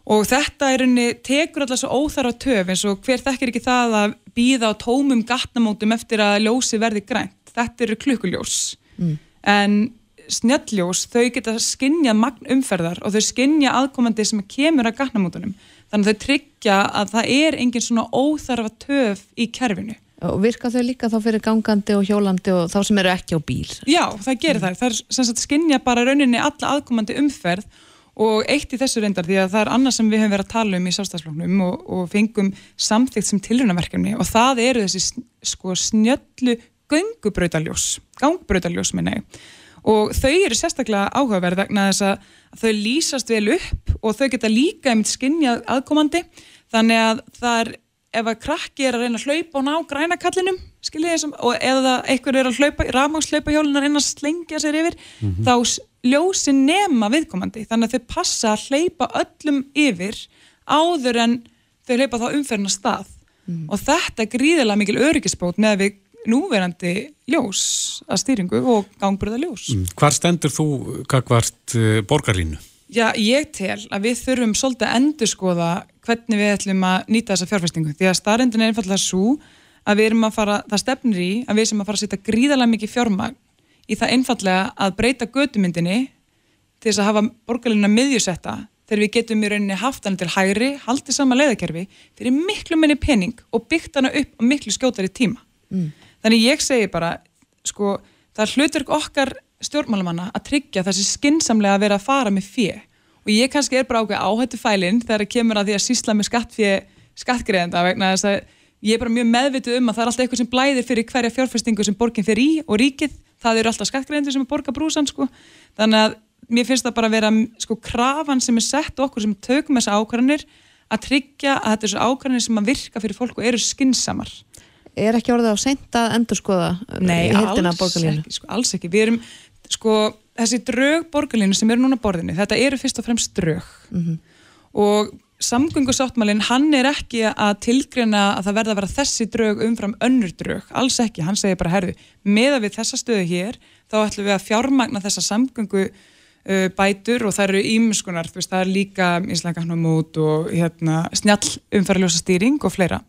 Og þetta er unni, tekur alltaf svo óþarfa töf eins og hver þekkir ekki það að býða á tómum gatnamótum eftir að ljósi verði grænt. Þetta eru klukkuljós. Mm. en snjalljós, þau geta skinnjað magn umferðar og þau skinnja aðkomandi sem kemur að gatnamótunum þannig að þau tryggja að það er engin svona óþarfa töf í kerfinu Og virka þau líka þá fyrir gangandi og hjólandi og þá sem eru ekki á bíl? Já, það gerir mm. það. Það er skinnja bara rauninni alla aðkomandi umferð og eitt í þessu reyndar því að það er annað sem við hefum verið að tala um í sástafsloknum og, og fengum samþygt sem tilrunaverkefni og það eru þessi sko snjöllu gangubrautaljós, gangbrautaljós minna ég og þau eru sérstaklega áhugaverð vegna þess að þau lýsast vel upp og þau geta líka einmitt skinnjað aðkomandi þannig að það er ef að krakki er að reyna að hlaupa og ná grænakallinum og eða einhver er að hlaupa, rafmangslaupa hjólunar reyna að slengja sér yfir mm -hmm. þá ljósi nema viðkomandi þannig að þau passa að hlaupa öllum yfir áður en þau hlaupa þá umferna stað mm. og þetta er gríðilega mikil öryggisbót með við núverandi ljós að stýringu og gangbröða ljós. Mm. Hvar stendur þú kakvart uh, borgarlínu? Já, ég tel að við þurfum svolítið að endurskoða hvernig við ætlum að nýta þessa fjárfæstingu því að starrendin er einfallega svo að við erum að fara, það stefnir í að við sem að fara að setja gríðalega mikið fjármagn í það einfallega að breyta gödumyndinni til þess að hafa borgarlínuna miðjusetta þegar við getum í rauninni haft hann til hægri, haldið sama leiðakerfi fyrir miklu minni pening og byggt hana upp á miklu skjótari tíma. Mm. Þannig ég segi bara, sko, það hlutur okkar stjórnmálumanna að tryggja þessi skinsamlega að vera að fara með fjö og ég kannski er bara ákveð áhættu fælinn þegar það kemur að því að sísla með skattfjö skattgreðenda vegna þess að ég er bara mjög meðvituð um að það er alltaf eitthvað sem blæðir fyrir hverja fjárfestingu sem borginn fyrir í og ríkið. Það eru alltaf skattgreðendur sem er borga brúsan sko. þannig að mér finnst það bara að vera sko krafan sem er sett okkur sem tökum þessa ákvarðanir að tryggja að þetta er svo ákvarðanir sem að virka fyrir fólk og eru skinsamar Er ekki orðið á sent að endur skoða Nei, alls ekki, sko, alls ekki. Við erum sko þessi drög borgarlínu sem eru núna borðinu þetta eru fyrst og fremst drög. Mm -hmm. og samgöngusáttmálinn hann er ekki að tilgrena að það verða að vera þessi drög umfram önnur drög, alls ekki, hann segir bara herðu, meða við þessa stöðu hér þá ætlum við að fjármagna þessa samgöngu uh, bætur og það eru ímskunar, þú veist, það er líka íslengarnumút og hérna, snjall umfæraljósa stýring og fleira.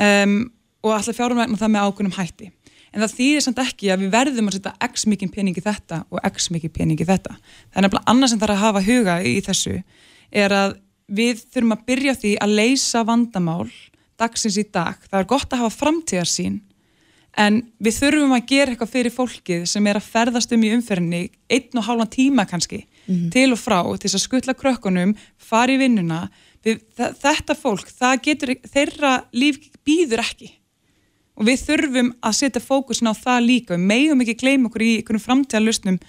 Um, og ætla fjármagna það með ákunum hætti en það þýðir samt ekki að við verðum að setja x mikið peningi þetta og x mikið peningi þetta. Það er nefnilega annað sem þarf að hafa huga í þessu er að við þurfum að byrja því að leysa vandamál dagsins í dag. Það er gott að hafa framtíðarsín en við þurfum að gera eitthvað fyrir fólkið sem er að ferðast um í umferðinni einn og hálfa tíma kannski mm -hmm. til og frá til að skutla krökkunum, fara í vinnuna. Við, þetta fólk, getur, þeirra líf býður ekki og við þurfum að setja fókusin á það líka við meðum ekki gleyma okkur í einhvern framtíðalustnum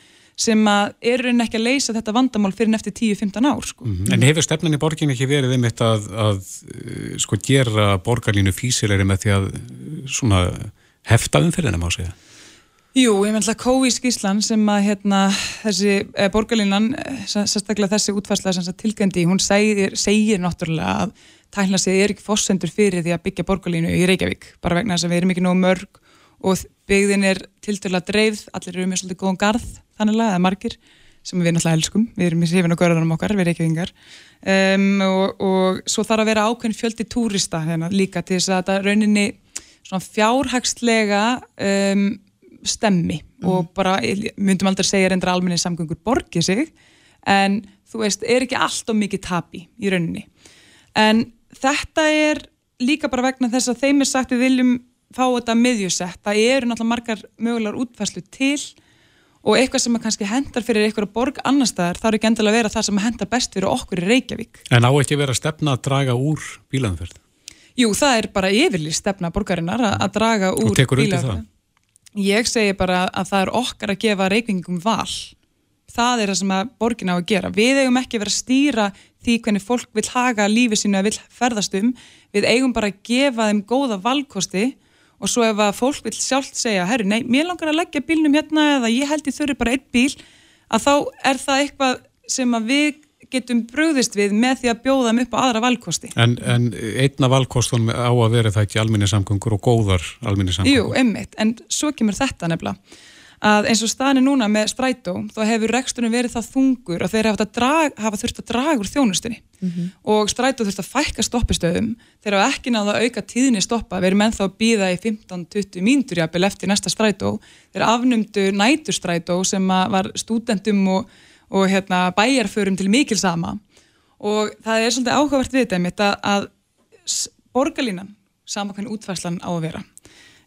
sem að eru ekki að leysa þetta vandamál fyrir neftir 10-15 ár sko. mm -hmm. En hefur stefnan í borgin ekki verið einmitt að, að eh, sko gera borgarlínu físilegri með því að eh, svona heftaðum fyrir hennum á sig? Jú, ég meðal að Kói Skíslan sem að hérna þessi eh, borgarlínan sérstaklega þessi útfærslega sem tilgændi, hún segir, segir náttúrulega að tæknasið er ekki fossendur fyrir því að byggja borgarlínu í Reykjavík bara vegna þess að við erum ekki nóg mörg og byggðin er tilturlega dreifð allir eru með svolítið góðan garð þannig að margir sem við náttúrulega elskum. Við erum í hrifin og görðanum okkar, við Reykjavíkingar. Um, og, og svo þarf að vera ákveðin fjöldi túrista hérna, líka til þess að þetta rauninni svona fjárhagslega um, stemmi. Mm. og bara, myndum aldrei segja reyndra almenni samgöngur borgið sig en þú veist, er ekki allt og mikið tapi í rauninni. En þetta er líka bara vegna þess að þeim er sagt við viljum fá þetta miðjusett. Það eru náttúrulega margar mögulegar útfæslu til og eitthvað sem kannski hendar fyrir eitthvað borg annar staðar er ekki endilega að vera það sem hendar best fyrir okkur í Reykjavík. En á ekki vera stefna að draga úr bílanferð? Jú, það er bara yfirlið stefna borgarinnar að, draga úr bílanferð Ég segi bara að það er okkar að gefa reykvingum val. Það er það sem borgin á að gera. Við eigum ekki að vera að stýra því hvernig fólk vil haga lífið sínu að vil ferðast um við eigum bara að gefa þeim góða valkosti og svo ef að fólk vil sjálft segja, herru, nei, mér langar að leggja bílnum hérna eða ég held ég þurfi bara einn bíl að þá er það eitthvað sem að við getum bröðist við með því að bjóða þeim upp á aðra valkosti. En, en einna valkostunum á að vera það ekki alminni samgöngur og góðar alminni samgöngur? Jú, emmitt, en svo kemur þetta nefnilega að eins og staðinu núna með strætó þá hefur reksturinn verið það þungur að þeir hafa, drag, hafa þurft að draga úr þjónustunni. Mm -hmm. og strætó þurft að fækka stoppistöðum. Þeir hafa ekki náða að auka tíðinni stoppa. Við erum ennþá að býða í 15-20 mínútur jafnvel eftir næsta strætó þeir afnumdu næturstrætó sem var stúdendum og, og hérna, bæjarförum til mikil sama og það er svolítið áhugavert við þetta að, að borgarlínan sama hvernig útfærslan á að vera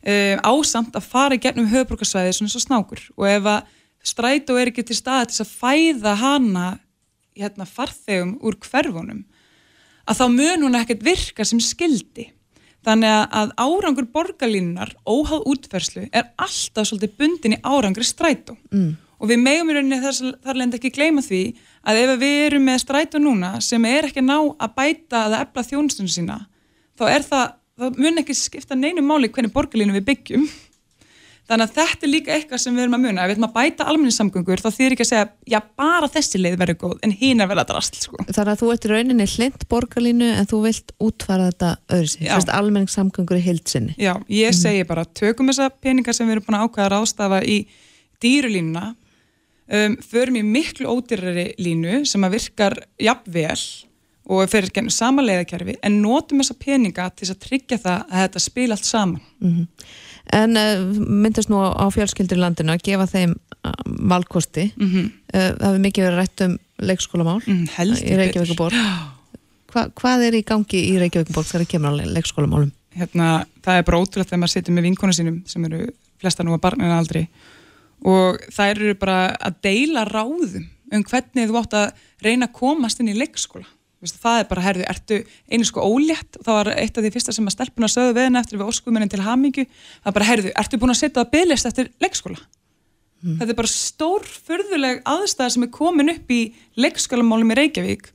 um, ásamt að fara í gennum höfbrukarsvæði svona svo snákur. Og ef að strætó er ekki til staði til að fæða hana hérna, farþegum úr hverfunum að þá mun hún ekkert virka sem skildi þannig að árangur borgarlínunar óháð útferðslu er alltaf svolítið bundin í árangri strætó. Mm. og við megum í rauninni þar, þar lend ekki gleyma því að ef við erum með strætó núna sem er ekki ná að bæta eða efla þjónustunum sína þá er það það mun ekki skipta neinu máli hvernig borgarlínu við byggjum þannig að þetta er líka eitthvað sem við erum að muna ef við ætlum að bæta almenningssamgöngur þá þýr ekki að segja já bara þessi leið verður góð en hín er vel að drasl sko. Þannig að þú ert í rauninni hlind borgarlínu en þú vilt útfara þetta öðru að almenningssamgöngur er hildsinni Já, ég mm. segi bara tökum þessa peningar sem við erum búin að ákvæða að rástafa í dýrulínuna um, förum í miklu ódýrari línu sem að virkar jafnvel og fyrir gennum sama leiðakerfi en notum þessa peninga til að tryggja það að þetta spila allt saman mm -hmm. En uh, myndast nú á fjölskyldur í landinu að gefa þeim uh, valkosti mm -hmm. uh, það hefur mikið verið rætt um leikskólamál mm, í Reykjavíkuborg Hva, Hvað er í gangi í Reykjavíkuborg þegar það kemur á leikskólamálum? Hérna, það er bara ótrúlega þegar maður situr með vinkonu sínum sem eru flesta nú að barnina aldrei og það eru bara að deila ráðum um hvernig þú átt að reyna að komast inn í leikskóla það er bara, herðu, ertu einu sko ólétt? Það var eitt af því fyrsta sem að stelpuna sögðu veðin eftir við óskuminnin til hamingju. Það er bara, herðu, ertu búin að setja að bygglist eftir leikskóla? Mm. þetta er bara stór förðuleg aðstæða sem er komin upp í leikskólamálum í Reykjavík.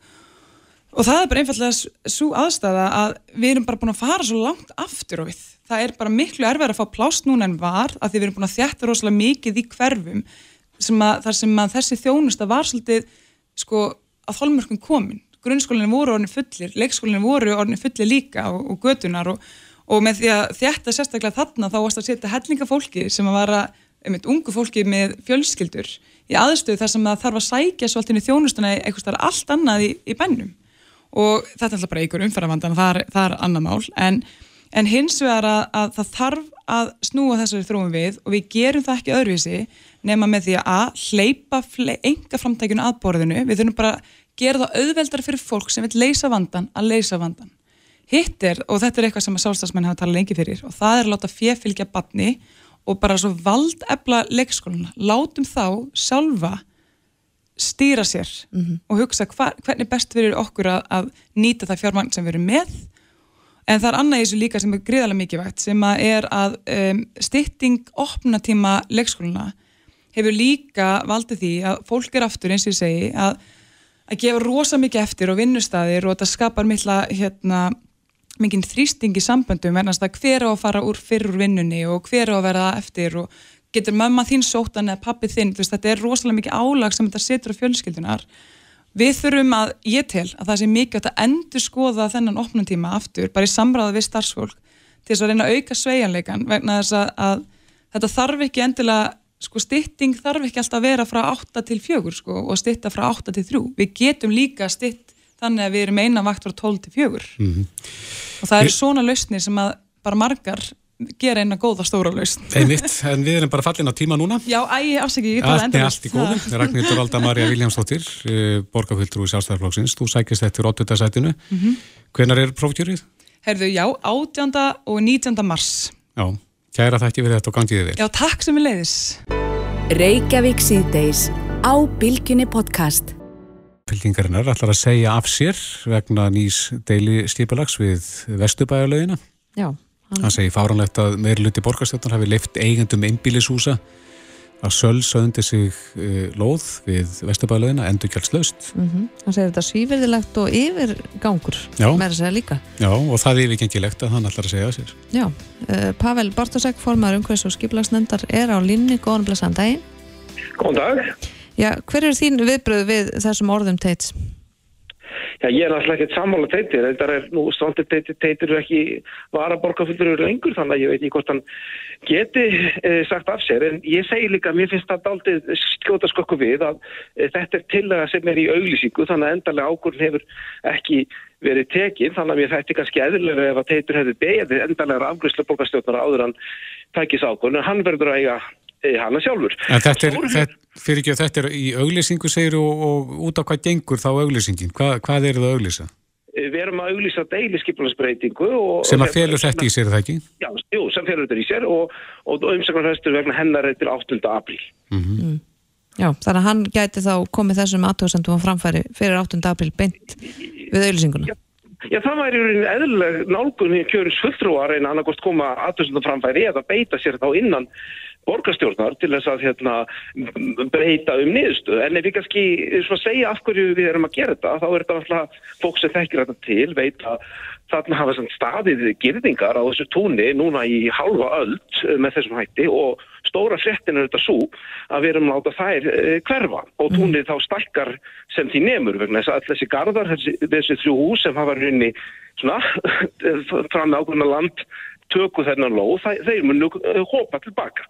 Og það er bara einfallega svo aðstæða að við erum bara búin að fara svo langt aftur og við, það er bara miklu erfið að fá plást núna en var að því við erum búin að svolítið sko að þólmörkun komin grunnskólinu voru orðin fullir, leikskólinu voru orðin fullir líka og, og götunar og, og með því að þetta sérstaklega þarna þá varst að setja hellinga fólki sem að vara eitt ungu fólki með fjölskyldur í aðstöðu þar sem það þarf að sækja svolítið í þjónustuna eitthvað starf allt annað í, í bennum og þetta er alltaf bara einhver umfæravandan það, það er annar mál. En, en hins vegar að, að það þarf að snúa þessari þróum við og við gerum það ekki öðruvísi nema með því að hleypa enga framtækjunu að borðinu, við þurfum bara gera það auðveldar fyrir fólk sem vil leysa vandan að leysa vandan. Hitt er, og þetta er eitthvað sem að sálstafsmenn hafa talað lengi fyrir, og það er að láta fjefylgja badni og bara svo valdefla leikskóluna. Látum þá sjálfa stýra sér mm -hmm. og hugsa hva, hvernig best fyrir okkur að, að nýta það fjármagn sem erum með. En það er annað í þessu líka sem er gríðarlega mikið vægt, sem að er að um, stytting opnatíma leikskóluna hefur líka valdið því að fólk er aftur eins og ég segi að að gefa rosa mikið eftir og vinnustæðir og þetta skapar mikla hérna, mikinn þrýsting í samböndum verðast að hver á að fara úr fyrr úr vinnunni og hver á að verða eftir og getur mamma þín sótan eða pappi þinn veist, þetta er rosalega mikið álag sem þetta setur á fjölskyldunar við þurfum að, ég tel að það sé mikið að endur skoða þennan opnuntíma aftur, bara í samræða við starfsfólk til þess að reyna að auka sveianleikan vegna þess að, að þetta þarf ekki endilega sko stytting þarf ekki alltaf að vera frá 8 til 4 sko og stytta frá 8 til 3 við getum líka stytt þannig að við erum eina vakt frá 12 til 4 mm -hmm. og það eru svona lausnir sem að bara margar gera eina góða stóra lausn Einmitt, en við erum bara fallin á tíma núna Já, æg, afsækki, ég tala endur Allt í góðu, Ragnhildur Valda Marja Viljámsdóttir eh, borgarfylgdur úr sjálfstæðarflokksins þú sækist þetta í 8. sætinu mm -hmm. hvenar er prófkjörið? Herðu, já, 18. og 19. mars Já Kæra þakki fyrir þetta og gangiði þér. Já, takk sem við leiðis. Reykjavík síðdeis á Bilginni podcast. Fylkingarinnar ætlar að segja af sér vegna nýs deili stýpalags við Vestubæjarlaugina. Já. Það segir fáranlegt að meirluti borgarstjórnar hafi leift eigendum einbílishúsa að sölsaundi sig uh, lóð við Vesturbælaugina endur kjálpslaust. Mm -hmm. Það segir þetta svíverðilegt og yfirgangur með þess að segja líka. Já, og það er yfirgengilegt að hann ætlar að segja sér. Já, uh, Pavel Bartosek, formar umhverfis og skiplagsnendar er á línni, góðan blessaðan daginn. Góðan dag. Já, hver er þín viðbröð við þessum orðum teits? Já, ég er alltaf ekkert sammála teitir, þetta er nú stoltið teitir, teitir ekki varaborgarfullur lengur þannig að ég veit ekki hvort hann geti e, sagt af sér. En ég segi líka, mér finnst það aldrei skjóta skokku við að e, þetta er tillaga sem er í auglýsingu þannig að endarlega ákvörðin hefur ekki verið tekinn þannig að mér fætti kannski eðlulega ef að teitur hefði beðið endarlega afgrysla borgarstjórnara áður hann tækis ákvörðin hann verður að eiga hana sjálfur. En þetta er, þetta, fyrir ekki að þetta er í auglýsingu segir og, og út á hvað gengur þá auglýsingin? Hva, hvað er það að auglýsa? Við erum að auglýsa deiliskyflansbreytingu Sem að felur þetta í sér, það ekki? Já, jú, sem felur þetta í sér og, og umsakarhæstur vegna hennar eftir 8. apríl. Mm -hmm. mm. Já, þannig að hann gæti þá komið þessum aðtóðsendum á framfæri fyrir 8. apríl beint við auglýsinguna. Já. Já, það væri eðluleg nálgun í kjörins fulltrú að reyna annarkost koma aðtöðsundum framfæri eða beita sér þá innan borgarstjórnar til þess að hérna, breyta um niðurstu en ef við kannski segja af hverju við erum að gera þetta þá er þetta alltaf fólk sem þekkir þetta til veit að þarna hafa staðið girðingar á þessu túnni núna í halva öll með þessum hætti og stóra frettin er þetta svo að við erum láta þær hverfa. Og túnni þá stakkar sem því nemur vegna þess að þessi gardar, þessi, þessi þrjú hús sem hafa runni svona fram með ákveðna land tökku þennan lóð, þeir munu hópa tilbaka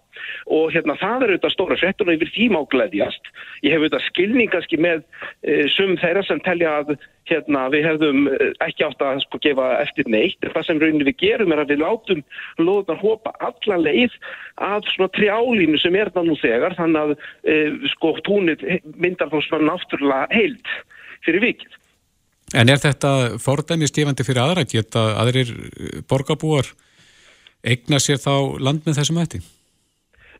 og hérna það er auðvitað stóra frettur og yfir tím á gleðjast. Ég hef auðvitað skilningaski með e, sum þeirra sem telja að hérna við hefðum ekki átt að sko gefa eftir neitt, það sem rauninni við gerum er að við látum lóðunar hópa alla leið að svona trjálínu sem er það nú þegar, þannig að e, sko túnit myndar þá svona náttúrulega heilt fyrir vikið. En er þetta fordæmi stífandi fyrir aðra? Geta aðrir borgarbúar eigna sér þá land með þessum hætti?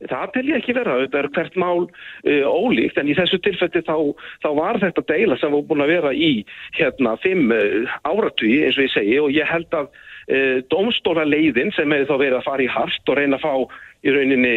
Það tel ég ekki vera, þetta er hvert mál uh, ólíkt en í þessu tilfelli þá, þá var þetta deila sem var búin að vera í hérna fimm uh, áratví eins og ég segi og ég held að uh, domstóra leiðin sem hefur þá verið að fara í hart og reyna að fá í rauninni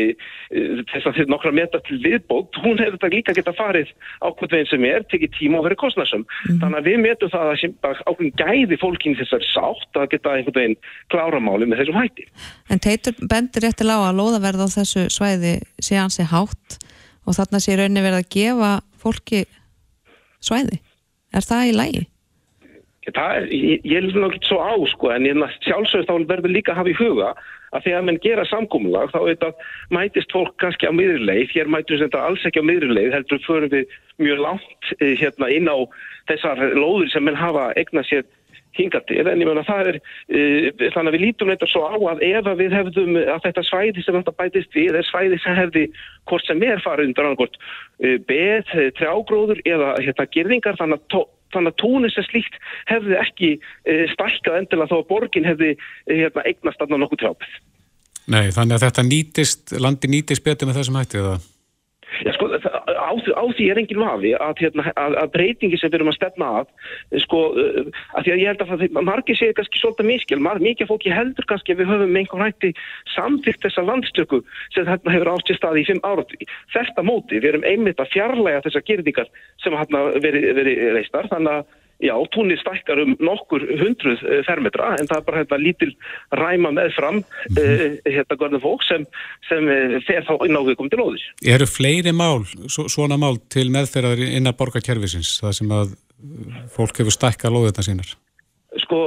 þess að þetta nokkra metar til viðbótt, hún hefur þetta líka geta farið ákveð veginn sem er, tekið tíma og verið kostnarsum. Mm. Þannig að við metum það að ákveðin gæði fólkin þessar sátt að geta einhvern veginn kláramáli með þessum hætti. En teitur bendur réttilega á að loðaverð á þessu svæði sé hansi hátt og þarna sé rauninni verið að gefa fólki svæði. Er það í lægi? Er, ég, ég er náttúrulega ekki svo á sko en ég sjálfsögst þá verður líka að hafa í huga að því að mann gera samkómulag þá auðvitað mætist fólk kannski á miðurleið, hér mætum við þetta alls ekki á miðurleið, heldur förum við mjög langt hérna inn á þessar lóður sem mann hafa egna sér hinga til, en ég menna það er uh, þannig að við lítum þetta svo á að ef að við hefðum að þetta svæði sem þetta bætist við er svæði sem hefði hvort sem er farið undan annarkort uh, beð, trjágróður eða hérna gerðingar þannig að þannig að tónus er slíkt hefði ekki e, stækkað endilega þá að borgin hefði e, hérna, eignast aðná nokkuð trjápið. Nei, þannig að þetta nýtist, landi nýtist betur með þessum hætti eða? Á, því er enginn vafi að, hérna, að, að breytingi sem við erum að stefna að, sko, að því að ég held að það, margir séu kannski svolítið miskil, mikið fólki heldur kannski að við höfum einhvern hætti samþygt þessa landstöku sem hérna hefur átt í staði í fimm árat. Þetta móti, við erum einmitt að fjarlæga þessa gerðingar sem hérna verið veri reistar, þannig að Já, túnni stækkar um nokkur hundruð fermetra en það er bara hérna lítil ræma með fram mm -hmm. uh, hérna gorðin fólk sem, sem fer þá við komið til óður. Eru fleiri mál, svona mál til meðferðar innan borgarkerfisins það sem að fólk hefur stækkað lóðina sínar? Sko,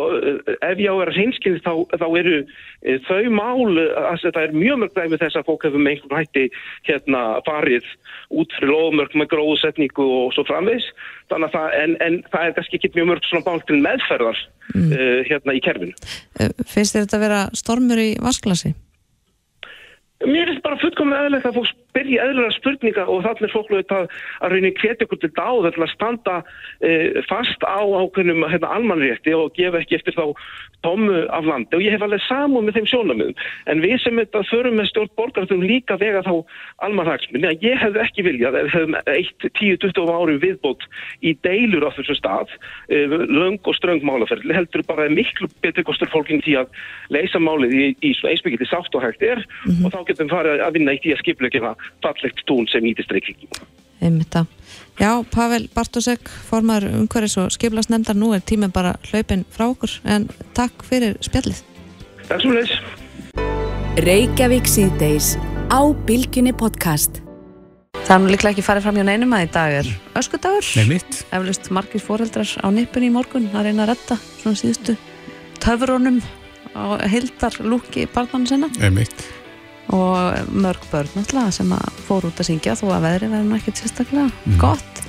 ef ég á að vera hreinskynni þá, þá eru e, þau mál, að þetta er mjög mörg dæmi þess að fólk hefur með einhvern hætti hérna farið út fyrir lofmörg með gróðsetningu og svo framvegs það, en, en það er kannski ekki mjög mörg svona mál til meðferðar mm. uh, hérna í kerfinu. Finnst þér þetta að vera stormur í vasklasi? Mér finnst bara fullkomlega eðlilegt að fólk spyrja eðlulega spurninga og þannig er fólk að, að raunin hvetja ykkur til dáð til að standa e, fast á ákveðnum hérna, almanrétti og gefa ekki eftir þá tómu af landi. Og ég hef alveg saman með þeim sjónamöðum en við sem þetta förum með stjórn borgartum líka vega þá almanhagsmunni að ég hef ekki viljað ef hefum 1-10-20 ári viðbót í deilur á þessu stað e, löng og ströng málaferð heldur bara miklu betur kostur fólkinn til að leysa málið í, í, í sátt og hægt er mm -hmm. og þá getum farið að vinna í því að skipleikina fallegt tún sem nýtist reykvíkjum. Einmitt að. Já, Pavel Bartosek, formar umhverfis og skiplasnefndar, nú er tíminn bara hlaupin frá okkur, en takk fyrir spjallið. Takk svo leiðis. Reykjavík síðdeis á Bilginni podcast. Það er nú líklega ekki farið fram hjá neinum að í dag er öskudagur. Nei mitt. Eflust margir foreldrar á nippun í morgun að reyna að retta svona síðustu töfrónum á heildar lúki barnanum sinna Nei mitt. Og mörg börn náttúrulega sem að fór út að syngja þó að veðri verður ekkert sérstaklega gott.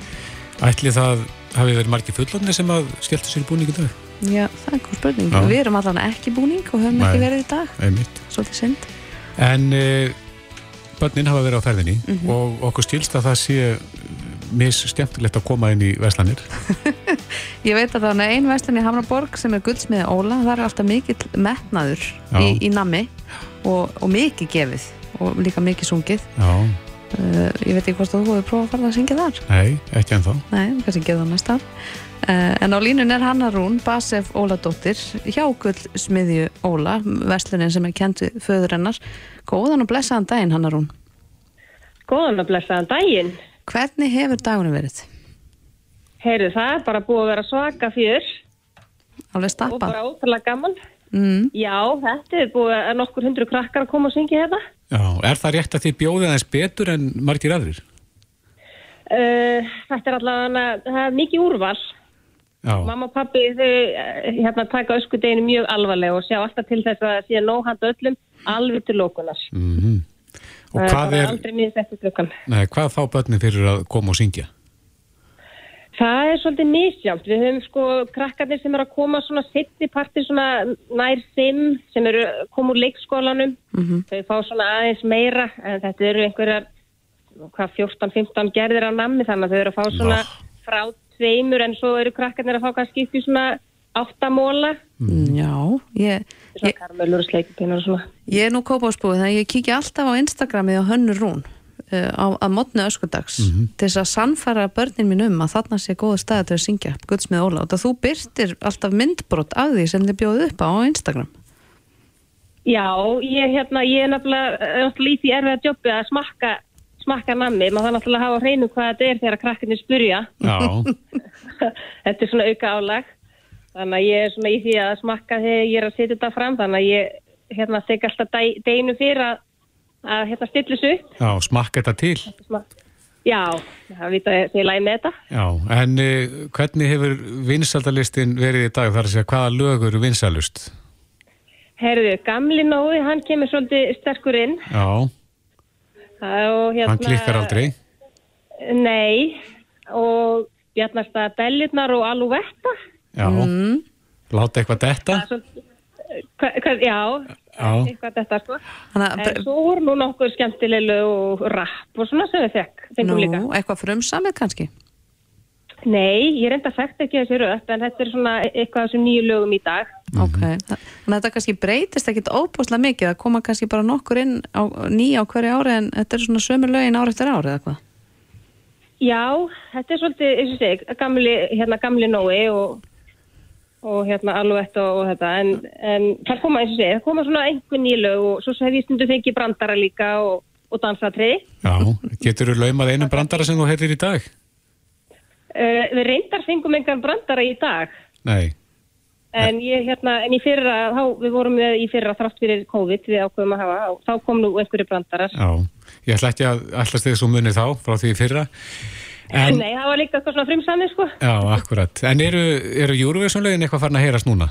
Ætli það hafi verið margir fullotni sem að skelltu sér í búningu dag? Já, það er góð spurning. Já. Við erum allan ekki í búning og höfum ekki Nei. verið í dag. Nei mitt. Svolítið synd. En uh, börnin hafa verið á ferðinni Mhm. og okkur skilst að það sé mis skemmtilegt að koma inn í veslanir. Ég veit að það er ein vestlun í Hamraborg sem er guldsmiði Óla, það er alltaf mikill metnaður í, í nammi og, og mikið gefið og líka mikið sungið. Já, uh, ég veit ekki hvort að þú hefur prófað að fara að syngja þar? Nei, ekki ennþá. nei, kannski geða það næst af. Uh, en á línun er Hanna Rún Basef Óladóttir hjá guldsmiðju Óla, vestlunin sem er kent föður hennar. Góðan og blessaðan daginn Hanna Rún. Góðan og blessaðan daginn. Hvernig hefur dagunum verið? Heyrðu, það er bara búið að vera svaka fjör alveg og stappað? bara ótrúlega gaman. Mm. Já, þetta er búið að nokkur hundru krakkar að koma og syngja hérna. Já, er það rétt að þið bjóðið aðeins betur en margir aðrir? Uh, þetta er allavega, það er mikið úrval. Já, Mamma og pappi þau eh, hérna taka öskudeginu mjög alvarlega og sjá alltaf til þess að það sé nóg handa öllum alveg til lókunar. mhm. Og Það hvað er, Aldrei miðið eftir klukkan. nei, hvað fá börnin fyrir að koma og syngja? Það er svolítið misjámt. Við höfum sko krakkarnir sem eru að koma svona sitt partir svona nær fimm sem eru koma úr leikskólanum. Þau fá svona aðeins meira en þetta eru einhverjar hvað 14-15 gerðir á nammi þannig að þau eru að fá svona Vá. frá tveimur en svo eru krakkarnir að fá kannski upp í svona áttamóla. Mm. Já, ég, Svona ég, karmelur og sleikipinnar og svona. Ég er nú kópásbúið þannig að ég kíkja alltaf á Instagramið á Hönnur Rún uh, á, að mótnu öskudags til þess að sannfæra börnin mín um að þarna sé góða staði til að syngja Guðsmið Óla og þú byrtir alltaf myndbrot af því sem þið bjóðu upp á á Instagram Já, ég, hérna, ég er náttúrulega í því erfið að jobbi að smakka, smakka nammi. Maður þarf náttúrulega að hafa hreinu hvað þetta er þegar krakkarnir spurja. Já, þetta er svona auka álag þannig að ég er svona í því að smakka þegar ég er að setja þetta fram þannig að ég hérna tek alltaf deg, deginu fyrir að, að hérna stilla þessu upp já, smakka þetta til. Smak- Já, það vita ég lægi með þetta Já, en uh, hvernig hefur vinsaldalistin verið í dag? Það er að segja, hvaða lög eru vinsalust? Herðu, gamli Nói, hann kemur svolítið sterkur inn Já, og hérna hann klikkar aldrei. Nei, og Bjarnarstað Bellirnar og Aluvetta Já, láta eitthvað detta. hva, hva, Já, Já, eitthvað þetta sko. Þannig En að, svo voru nú nokkur skemmtilegu og rapp og svona sem við fekk, fengum líka. nú, eitthvað frumsamið kannski? Nei, ég reynda þekkt ekki þessi röpp en þetta er svona eitthvað af þessum nýju lögum í dag. Ok, þannig að þetta kannski breytist ekkit óbúslega mikið það koma kannski bara nokkur inn á, nýja á hverju ári en þetta er svona sömu lögin ári eftir ári eða hvað? Já, þetta er svolítið, eins og seg, gamli, hérna, gamli Nói og, og hérna Alouette og, þetta en, en það koma, eins og seg, það koma svona einhver nýju lög og svo hef ég stundu fengið brandara líka og, og dansatriði. já, getur þú laumað einum brandara sem þú heyrðir í dag? Uh, við reyndar fengum engan brandara í dag Nei, en ég hérna, en í fyrra, þá, við vorum með í fyrra þrátt fyrir COVID við ákveðum að hafa og þá kom nú einhverju brandarar. já, ég ætla ekki að ætlast þið svo munið þá frá því fyrra. En, Nei, það var líka eitthvað svona frumsamið sko. já, akkurat. En eru, eru Eurovision-lögin eitthvað farin að heyrast núna?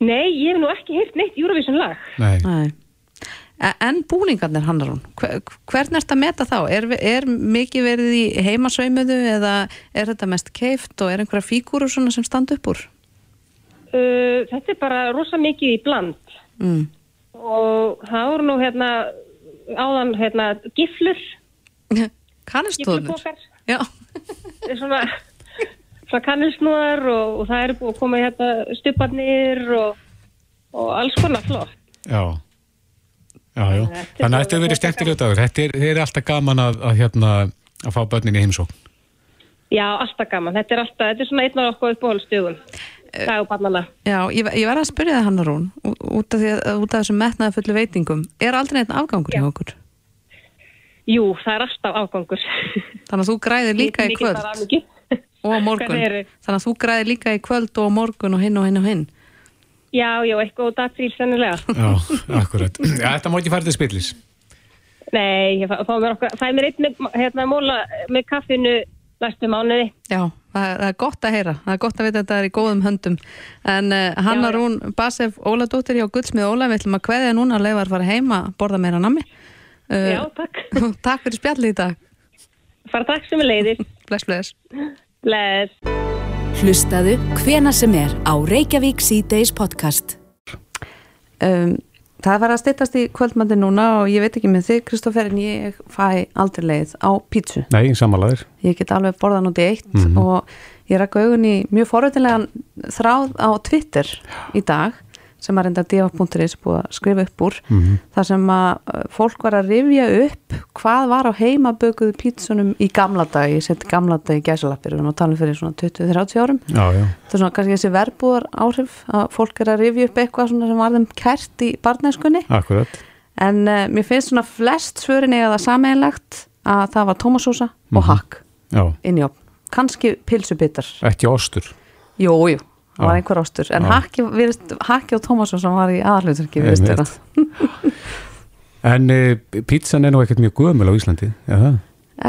Nei, ég hef nú ekki heyrt neitt Eurovision lag. Nei. Nei. E- En búningarnir hannar hún, hvern er þetta að meta þá? Er, er mikið verið í heimasveimiðu eða er þetta mest keift og er einhverja fígúrur svona sem standa upp úr? Uh, þetta er bara rosa mikið í bland Mm. og það voru nú hérna áðan hérna giflur, Kannistóðnir? Já. svona, svona kannilsnúðar og, og það eru búið að koma hérna stuparnir og, og alls konar flott. Já. Já, já. Þetta er Þannig að þetta hefur verið skemmtilega dagur. Þetta er, eru alltaf gaman að, að, hérna, að fá börnin í heimsókn. Já, alltaf gaman. Þetta er alltaf, þetta er svona einn af okkur uppáhaldstugum. Það og barnana. Já, ég, ég verði að spyrja það hannar hún út af, því að, út af þessum metnaði fullu veitingum. Er aldrei einn afgangur hjá okkur? Jú, það er alltaf afgangur. Þannig að þú græðir líka í kvöld og á morgun. Þannig að þú græðir líka í kvöld og á morgun og hinn og hinn og hinn. Já, já, eitthvað út apríl sennilega. Já, akkurat. Já, þetta má ekki fara til spillis. Nei, ég fæ mér, okkar, fæ mér einn hérna, móla með kaffinu næstu mánuði. Já, það, það er gott að heyra, það er gott að vita að þetta er í góðum höndum en uh, Hanna. Rún Basef Óladóttir hjá Gullsmið Óla við ætlum að kveðja núna að leifa að fara heima að borða meira nammi Já, takk. Takk fyrir spjallið í dag Fara takk sem er leiðir. Bless, bless Bless. Hlustaðu hvena sem er á Reykjavík C-Days podcast. um, Það var að styttast í kvöldmandi núna og ég veit ekki með þig Kristoffer en ég fæ aldrei leið á pítsu Nei, samanlæður. ég get alveg borðan út í eitt Mhm. og ég rakka augun í mjög forvitilegan þráð á Twitter í dag sem að reynda diva.is búið að skrifa upp úr Mhm. þar sem að uh, fólk var að rifja upp hvað var á heimabökuðu pítsunum í gamla dag, ég seti gamla dag í gæsalappir, að tala um fyrir svona 20-30 árum Já, já. það er svona kannski þessi verbúðar áhrif að fólk er að rifja upp eitthvað svona sem var þeim kært í barnæskunni Akkurat. en uh, mér finnst svona flest svörin það sameinlegt að það var tómasósa og Mhm. hakk inn í opn, kannski pilsubitar ekki ostur. jú, jú, það var einhver ástur en Já. hakki, virðist, hakki og tómasósa var í aðalhuturki. En e, pizzan er nú ekkert mjög gömul á Íslandi, já það.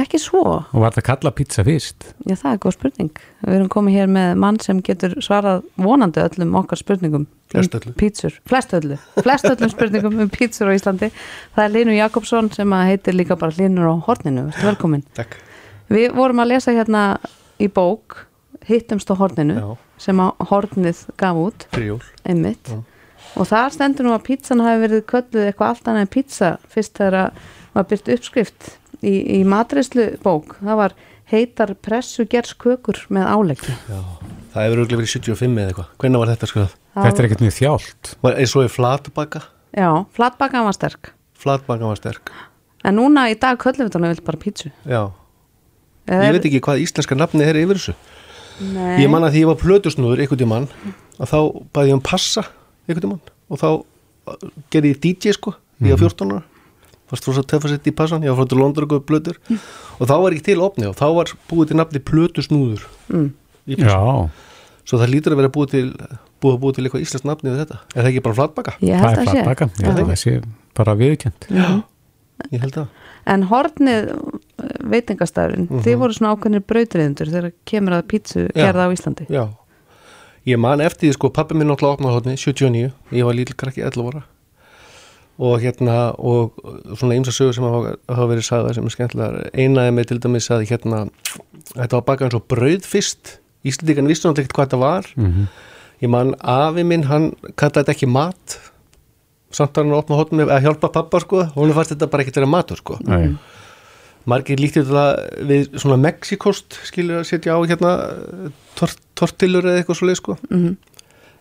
ekki svo, Og var það kalla pizza fyrst? já það er góð spurning við erum komið hér með mann sem getur svarað vonandi öllum okkar spurningum Flest um öllum. pítsur, flest öllu flest öllum spurningum um pítsur á Íslandi það er Línu Jakobsson sem að heitir líka bara Línur á horninu, velkomin Takk. Við vorum að lesa hérna í bók Hittumst á horninu Já. sem að hornið gaf út einmitt Já. og þar stendur nú að pizzan hafi verið kölluð eitthvað allt annað en pizza fyrst þegar að var byrt uppskrift í, í matreyslu bók það var heitar pressu kökur með áleggi Já. Það hefur auðvitað verið 75 eða eitthvað. Hvernig var þetta skoðað? Þetta er ekkert mjög þjált. Var eins og í flatbaka? Já, flatbakan var sterk Flatbaka var sterk. en núna í dag köllum við þannig bara pizzu Já. Ég veit ekki hvað íslenska nafni er yfir þessu. Nei. Ég man að því ég var plötusnúður einhvern tímann að þá bæði ég um passa einhvern tímann og þá uh, gerði ég DJ sko, ég var 14 ára fannst þú svo að tefa sitt í passan, ég var frá til London og góð blöður og þá var ég til opni og þá var búið til nafni plötusnúður Mm. í passan. Já, Svo það lítur að vera búið til búið, búið til eitthvað íslenskt nafni við þetta. Er það ekki bara flatbaka? Ég það er að flatbaka. Ég held að það sé bara viðkjönd. Já. Ég held að. En hornið uh, veitingastæðurinn, þið voru svona ákveðnir brautriðendur þegar kemur að pítsu Mhm. Gerða á Íslandi. Já. Ég man eftir því sko, pappi minn náttúrulega opnaði hodni, 79, ég var lítil krakki 11 ára og hérna og svona ymsa sögur sem hafa, verið sagða sem er skemmtilega einaði mig til dæmis að hérna þetta var bakað eins og brauð fyrst Íslandíkan vissi náttúrulega ekkert hvað þetta var Mhm. ég man afi minn, hann kallaði þetta ekki mat samt að hann opna hodni að hjálpa pappa sko og hún fannst þetta bara ekkert vera matur sko Nei. Margir líktir þetta við svona Mexikost skilur að setja á hérna tort, tortillur eða eitthvað svo leið sko Mhm.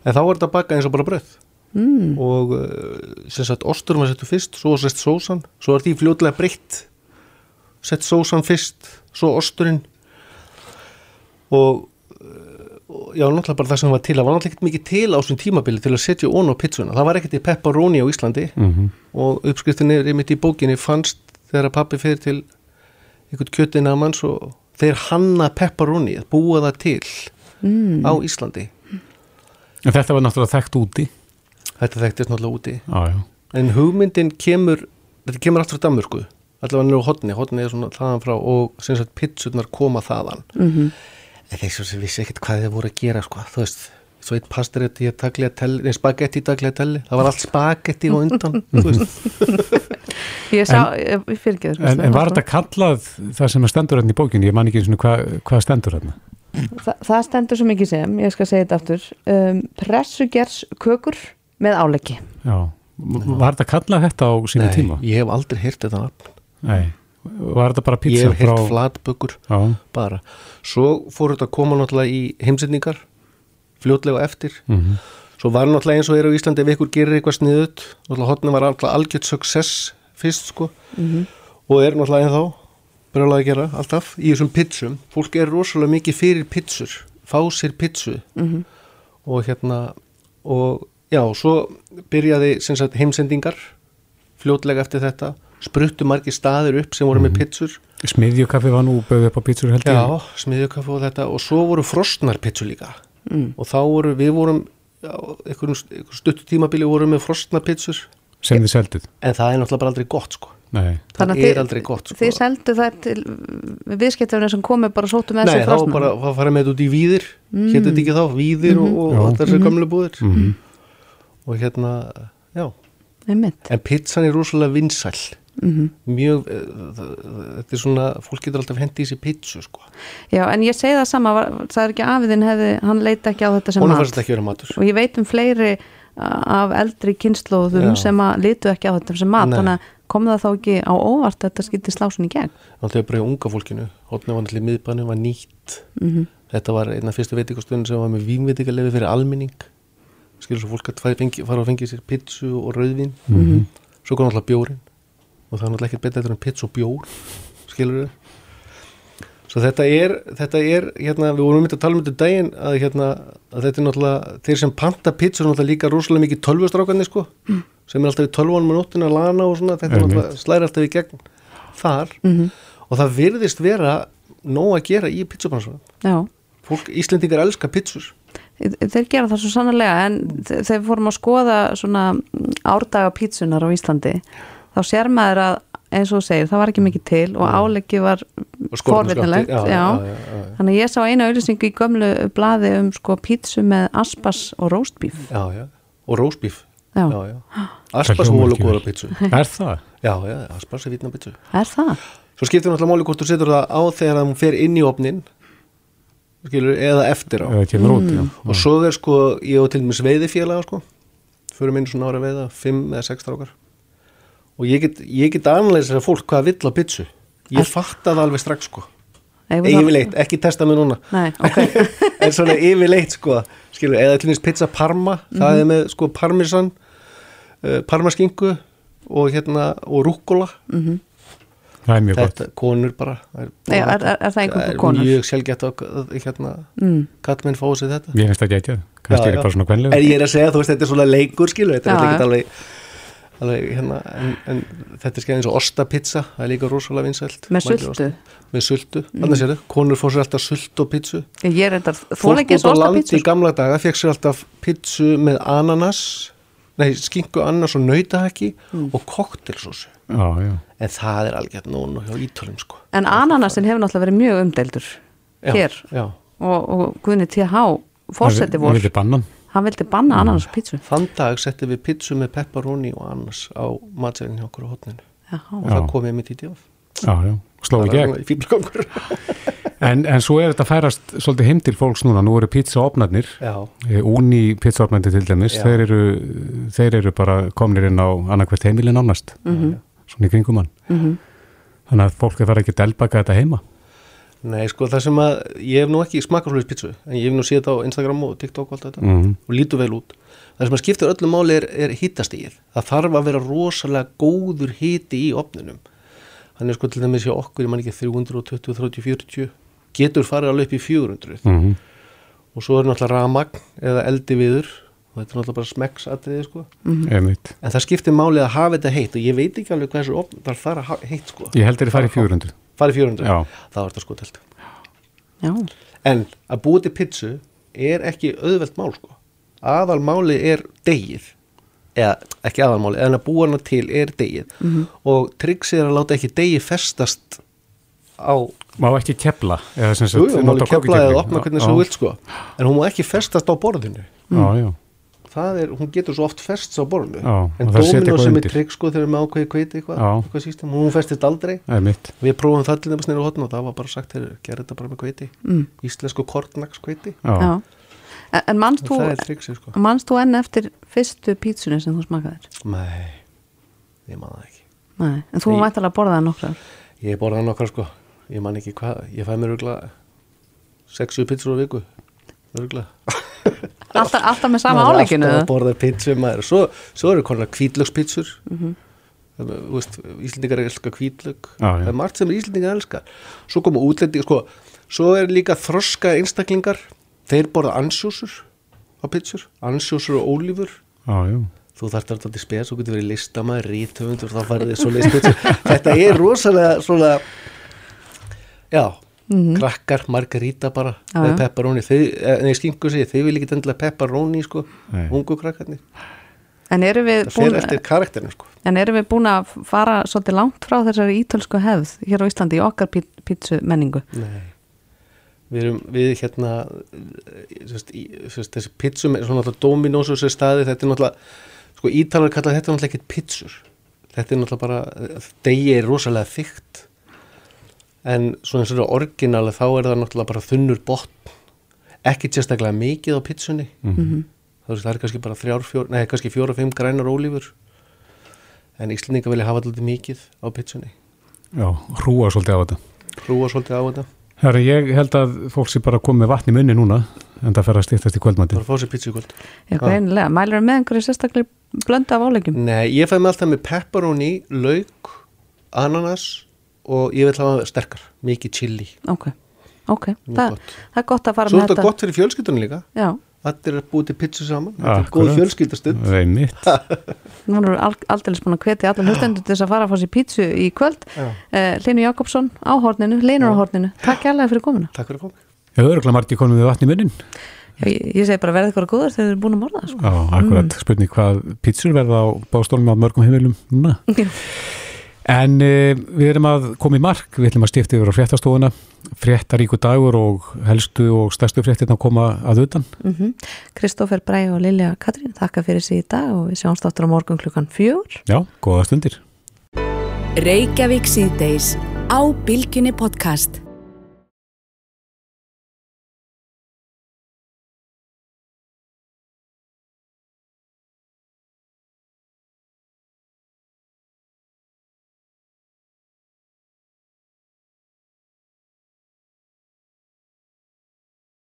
en þá var þetta bakað eins og bara bröð Mm. og uh, sem sagt osturum var settu fyrst svo sett sósan, svo var því fljótlega breytt sett sósan fyrst svo osturinn og uh, og já, náttúrulega bara það sem var til það var náttúrulega ekkert mikið til á þessum tímabili til að setja ón á pizzuna, það var ekkert í pepperoni á Íslandi Mhm. og uppskriftin er einmitt í bókinni fannst þegar að pappi fyrir til einhvern kjötina manns og þeir hanna pepperoni, búa það til Mm. á Íslandi En þetta var náttúrulega þekkt úti. þetta þekktist náttúrulega úti Já, já. en hugmyndin kemur þetta kemur allt frá Danmörku allavega nýra á hotni, hotni er svona þaðan frá og sem sagt pizzurnar koma þaðan Mhm. en þeir svo sem vissi ekkert hvað þeir voru að gera sko, þú veist, svo eitt pastarétti ég tagliatelli, nei spagetti tagliatelli það var allt spagetti á undan þú Ég sá, ég fyrir ekki. En, en var þetta kallað það sem að stendur hérna í bókinni? Ég man ekki eins og hvað, hvað stendur hérna. Þa, það stendur svo mikið sem, ég skal segja þetta aftur, um, pressugers kökur með áleggi. Já. Var þetta kallað þetta á sínu nei, tíma? ég hef aldrei heyrt þetta nafn Nei. Var þetta bara ég pizza hef heyrt frá... flatbökur Já. bara, svo fór þetta að koma náttúrulega í heimsendingar fljótlega eftir Mhm. Svo var náttúrulega eins og er á Íslandi ef ykkur gerir eitthvað sniðut, náttúrulega hotni var alltaf algjört success fyrst sko Mhm. og er náttúrulega ennþá brjólaði að gera alltaf í þessum pizzum. Fólk er rosalega mikið fyrir pizzur, fá sér pizzu Mhm. og hérna og já, svo byrjaði sem sagt heimsendingar fljótlega eftir þetta, spruttu margir staðir upp sem voru með pizzur Smiðjukaffi var nú bauð upp á pizzur held ég. Já, smiðjukaffi og þetta og svo voru frostnar pitsu líka Mm. og þá voru, við vorum einhverjum, einhverjum stuttu tímabili vorum með frostnar pitsur Sem þið selduð. en það er náttúrulega bara aldrei gott sko Nei. það Þannig að er þið- aldrei gott sko. Þið seldu það til viðskiptafnir sem komi bara sóttu með Nei, þessu þá frosna bara að fara með þetta út í víðir mm. hétt þetta ekki þá, víðir Mhm. og, og Já. allar þessi gamlu búðir Mhm. og hérna, já Einmitt. en pizzan er rosalega vinsæl Mhm. mjög eh, það- það- þetta er svona, fólk getur alltaf hendi í sér pizzu sko, Já, en ég segi það sama, það er ekki afiðin hefði, hann leita ekki á þetta sem mat. og ég veit um fleiri af eldri kynnslóðum sem að litu ekki á þetta sem mat Nei. þannig að kom það þá ekki á óvart þetta skipti slásun í gegn? Náttúrulega bara í unga fólkinu. Hotna var í miðbænum, var nýtt. Mhm. þetta var einna fyrstu veitingastöðun sem var með vínveitingalefi fyrir almenning. Skilur svo fólk að fara, fengi, fara að fengi sér pizzu og rauðvín. Mhm. svo kom náttúrulega bjórin og það er náttúrulega ekkert betur en pizza og bjór skilur þau svo þetta er, þetta er hérna, við vorum myndið að tala um þetta um daginn að, hérna, að þetta er náttúrulega þeir sem panta pizza er náttúrulega líka rosalega mikið tölvustrákandi sko, sem er alltaf í tölvunum á nóttina að lana og svona, þetta er náttúrulega slæri alltaf í gegn þar. Mhm. og það virðist vera nóg að gera í pizzabransunum Já, fólk, Íslendingar elska pizzur. Þeir gera það svo sannlega en þe- þegar við fórum að skoða svona árdaga pítsunar á Íslandi þá sér maður að eins og þú segir, það var ekki mikið til og áleggi var Og já. þannig að ég sá eina auðlýsingu í gömlu blaði um sko pítsu með aspas og róstbíf já, já. og já. aspas og vel. pizzu Er það? já, já, aspas er vitna pizzu Er það? svo skiptir náttúrulega máli hvort þú setur það á þegar hún fer inn í opnin skilur, eða eftir á Eða kemur út, já. og svo er sko, ég og til dæmis veiðifélaga sko, fyrir minn svona ára veiða fimm eða sex strákar og ég get, ég get aðanlega þessar fólk hvað vill á pizzu ég fatt það alveg strax sko það- yfirleitt, ekki testa mig núna Nei, ok en svona yfirleitt sko skilur, eða til dæmis pizza parma það Mhm. er með sko parmesan uh, parmaskingu og hérna og rúkkola Það er mjög gott. þetta, konur bara það er, Já, er- er- er það er mjög sjálfgett að að, hérna Mm. kallmenn fá sér þetta Ég finnst það ekki ekki. Kannski er ég bara svona en kvenlega. ég er að segja, þú veist, þetta er svona leikur skilur, þetta er Já, ekki já. alveg, alveg hérna, en, en þetta er skeið eins og ostapizza, það er líka rosalega vinsælt Með sultu? með sultu, Mm. annars er það, konur fór sér alltaf sultu og pizzu Ég er þetta, þú fólk ekki út á landi ostapítsu í gamla daga fekk sér alltaf pizzu með ananas nei, skinku ananas og nautahækki Mm. og koktelsósu Já, já. en það er algjört núna hjá ítölum sko En ananasin hefur náttúrulega verið mjög umdeldur Já, hér já. og, og Guðni TH fórseti Hann vor, vildi banna. Hann vildi banna ananas pítsu þann dag settum við pizzu með pepperoni og ananas á matserinn hjá okkur á hotninu og það kom ég mitt í djáf Já, já. Sló í gegn. En, en svo er þetta að færast svolítið heim til fólks núna. Nú eru pizzaopnarnir. Já. Úni pizzaopnarnir til dæmis. Þeir eru, þeir eru bara komnir inn á annarkvært heimilin ánast. Mhm. Svona í kringum hann. Mhm. Þannig að fólk er farið ekki að delbaka þetta heima. Nei, sko, það sem að ég hef nú ekki smakað svolítið pizzu, en ég hef nú séð þetta á Instagram og TikTok og allt þetta Mhm. og lítur vel út. Það sem að skiptir öllu máli er, er hittastíð. Það þarf að vera rosalega góður hiti í opninum. Þannig sko til dæmis hjá okkur, ég man ekki 320, 30, 40, getur farið alveg upp í 400 Mhm. og svo er náttúrulega ramagn eða eldi viður og þetta er náttúrulega bara smekksatriði sko. Einmitt. En það skiptir máli að hafa þetta heitt og ég veit ekki alveg hvað þessu opn, það er fara heitt sko. Ég held þeir farið 400. Farið 400? Já. Það var þetta sko telt. Já. En að búið til pizzu er ekki auðvelt mál sko. Aðalmáli er degið eða ekki aðalmáli, en að búa hana til er degið Mhm. og tryggsið er að láta ekki degið festast á Má ekki kepla. Eða sem Jú, sagt, jú, nota kefla kókikefli. eða opna hvernig þú vilt sko en hún má ekki festast á borðinu Já, já. Það er, hún getur svo oft fest á borðinu. Já, en það eitthvað sem er trygg sko þegar við með ákveði kveiti eitthvað, eitthvað sístem, hún festist aldrei. Það við prófum það til nefnast nýra hotn og það var bara sagt, heyrðu, gerð þetta bara með kveiti Mm. íslensku kortnaks kveiti Já. En, en manst þú, það sko. manst þú enn eftir fyrstu pítsunni sem þú smakaðir? Nei, ég man það ekki. Nei, en þú Nei. mættilega að borða það nokkrar. Ég borða nokkar sko. Ég man ekki hvað, ég fæ mér örgla 6-7 pizzur á viku. Örgla Alltaf, alltaf með sama áleikinu? Alltaf að borða pizzu maður Svo, svo eru konar kvítlökspizzur Mhm. Þú veist, Íslendingar elska kvítlök já. Það er margt sem Íslendingar elska Svo koma útlendi, sko Svo er líka þroska einstaklingar Þeir borða ansjósur á pizzur Ansjósur og ólífur Já, já. þú þarft alltaf til spes, þú getur verið listamæður, rítöfundur, þá færði þið svo listpitsu þetta er rosalega svona já, Mhm. krakkar, margarita bara Já, með pepperoni, þau, eh, nei skingu sig þau vil ekki endilega pepperoni sko, Nei. ungu krakkarnir. En erum við það fer eftir karakterinu sko. En erum við búin að fara svolítið langt frá þessari ítölsku hefð hér á Íslandi í okkar pítsu menningu? Nei, við erum, við hérna, sérst, í, sérst, þessi pítsum er svona náttúrulega dominós og þessi staði, þetta er náttúrulega, sko ítalar kalla þetta náttúrulega ekkert pítsur, þetta er náttúrulega bara, degi er rosalega þygt, en svona eins og þetta orginali þá er það náttúrulega bara þunnur botn, ekki sérstaklega mikið á pítsunni, mm -hmm. það er kannski bara þrjár, fjór, nei kannski fjóra, fimm grænar ólífur, en Íslandinga vilja hafa alltaf mikið á pítsunni. Já, hrúa svolítið á þetta. Hrúa svolítið á þetta. Herri, ég held að fólk sé bara komið vatn í munni núna en það fer að stýttast í kvöldmæti. Það er að fá sér pítsu í kvöld. Já, greinilega. Mælur það með einhverju sérstaklega blönda af álegjum? Nei, ég fæ með alltaf með pepperoni, lauk, ananas og ég vil hafa sterkar, mikið chili. Ok, ok. Þa, það er gott að fara Svo með þetta. Svo er þetta gott fyrir fjölskyldunum líka. Já. Allir er búið til pítsu saman. Þetta er góð fjölskyldastund. Það er mitt. Nú erum við aldrei búin að hvetja allar hlustendur til þess að fara að fá sér pítsu í kvöld. Uh, Linu Jakobsson á horninu, Linur á horninu. Takk kærlega fyrir komuna. Takk fyrir komuna. Já, örgulega margir komið við vatn í munnin. Já, ég, ég segi bara verðið eitthvað góður þegar þið eru búin að morða. Sko. Já, akkurat. Mm. Spurning hvað pítsur verða á bástólum á mörgum heimilum núna. En uh, við erum að koma í mark, við ætlum að stifta yfir á fréttastofuna, fréttaríku dagur og helstu og stærstu fréttirna að koma að utan. Kristófer mm -hmm. Bræ og Lilja Katrín, þakka fyrir sig í dag og við sjáumst áttur á morgun klukkan fjögur. Já, góða stundir. Reykjavík síðdeis á Bilginni podcast.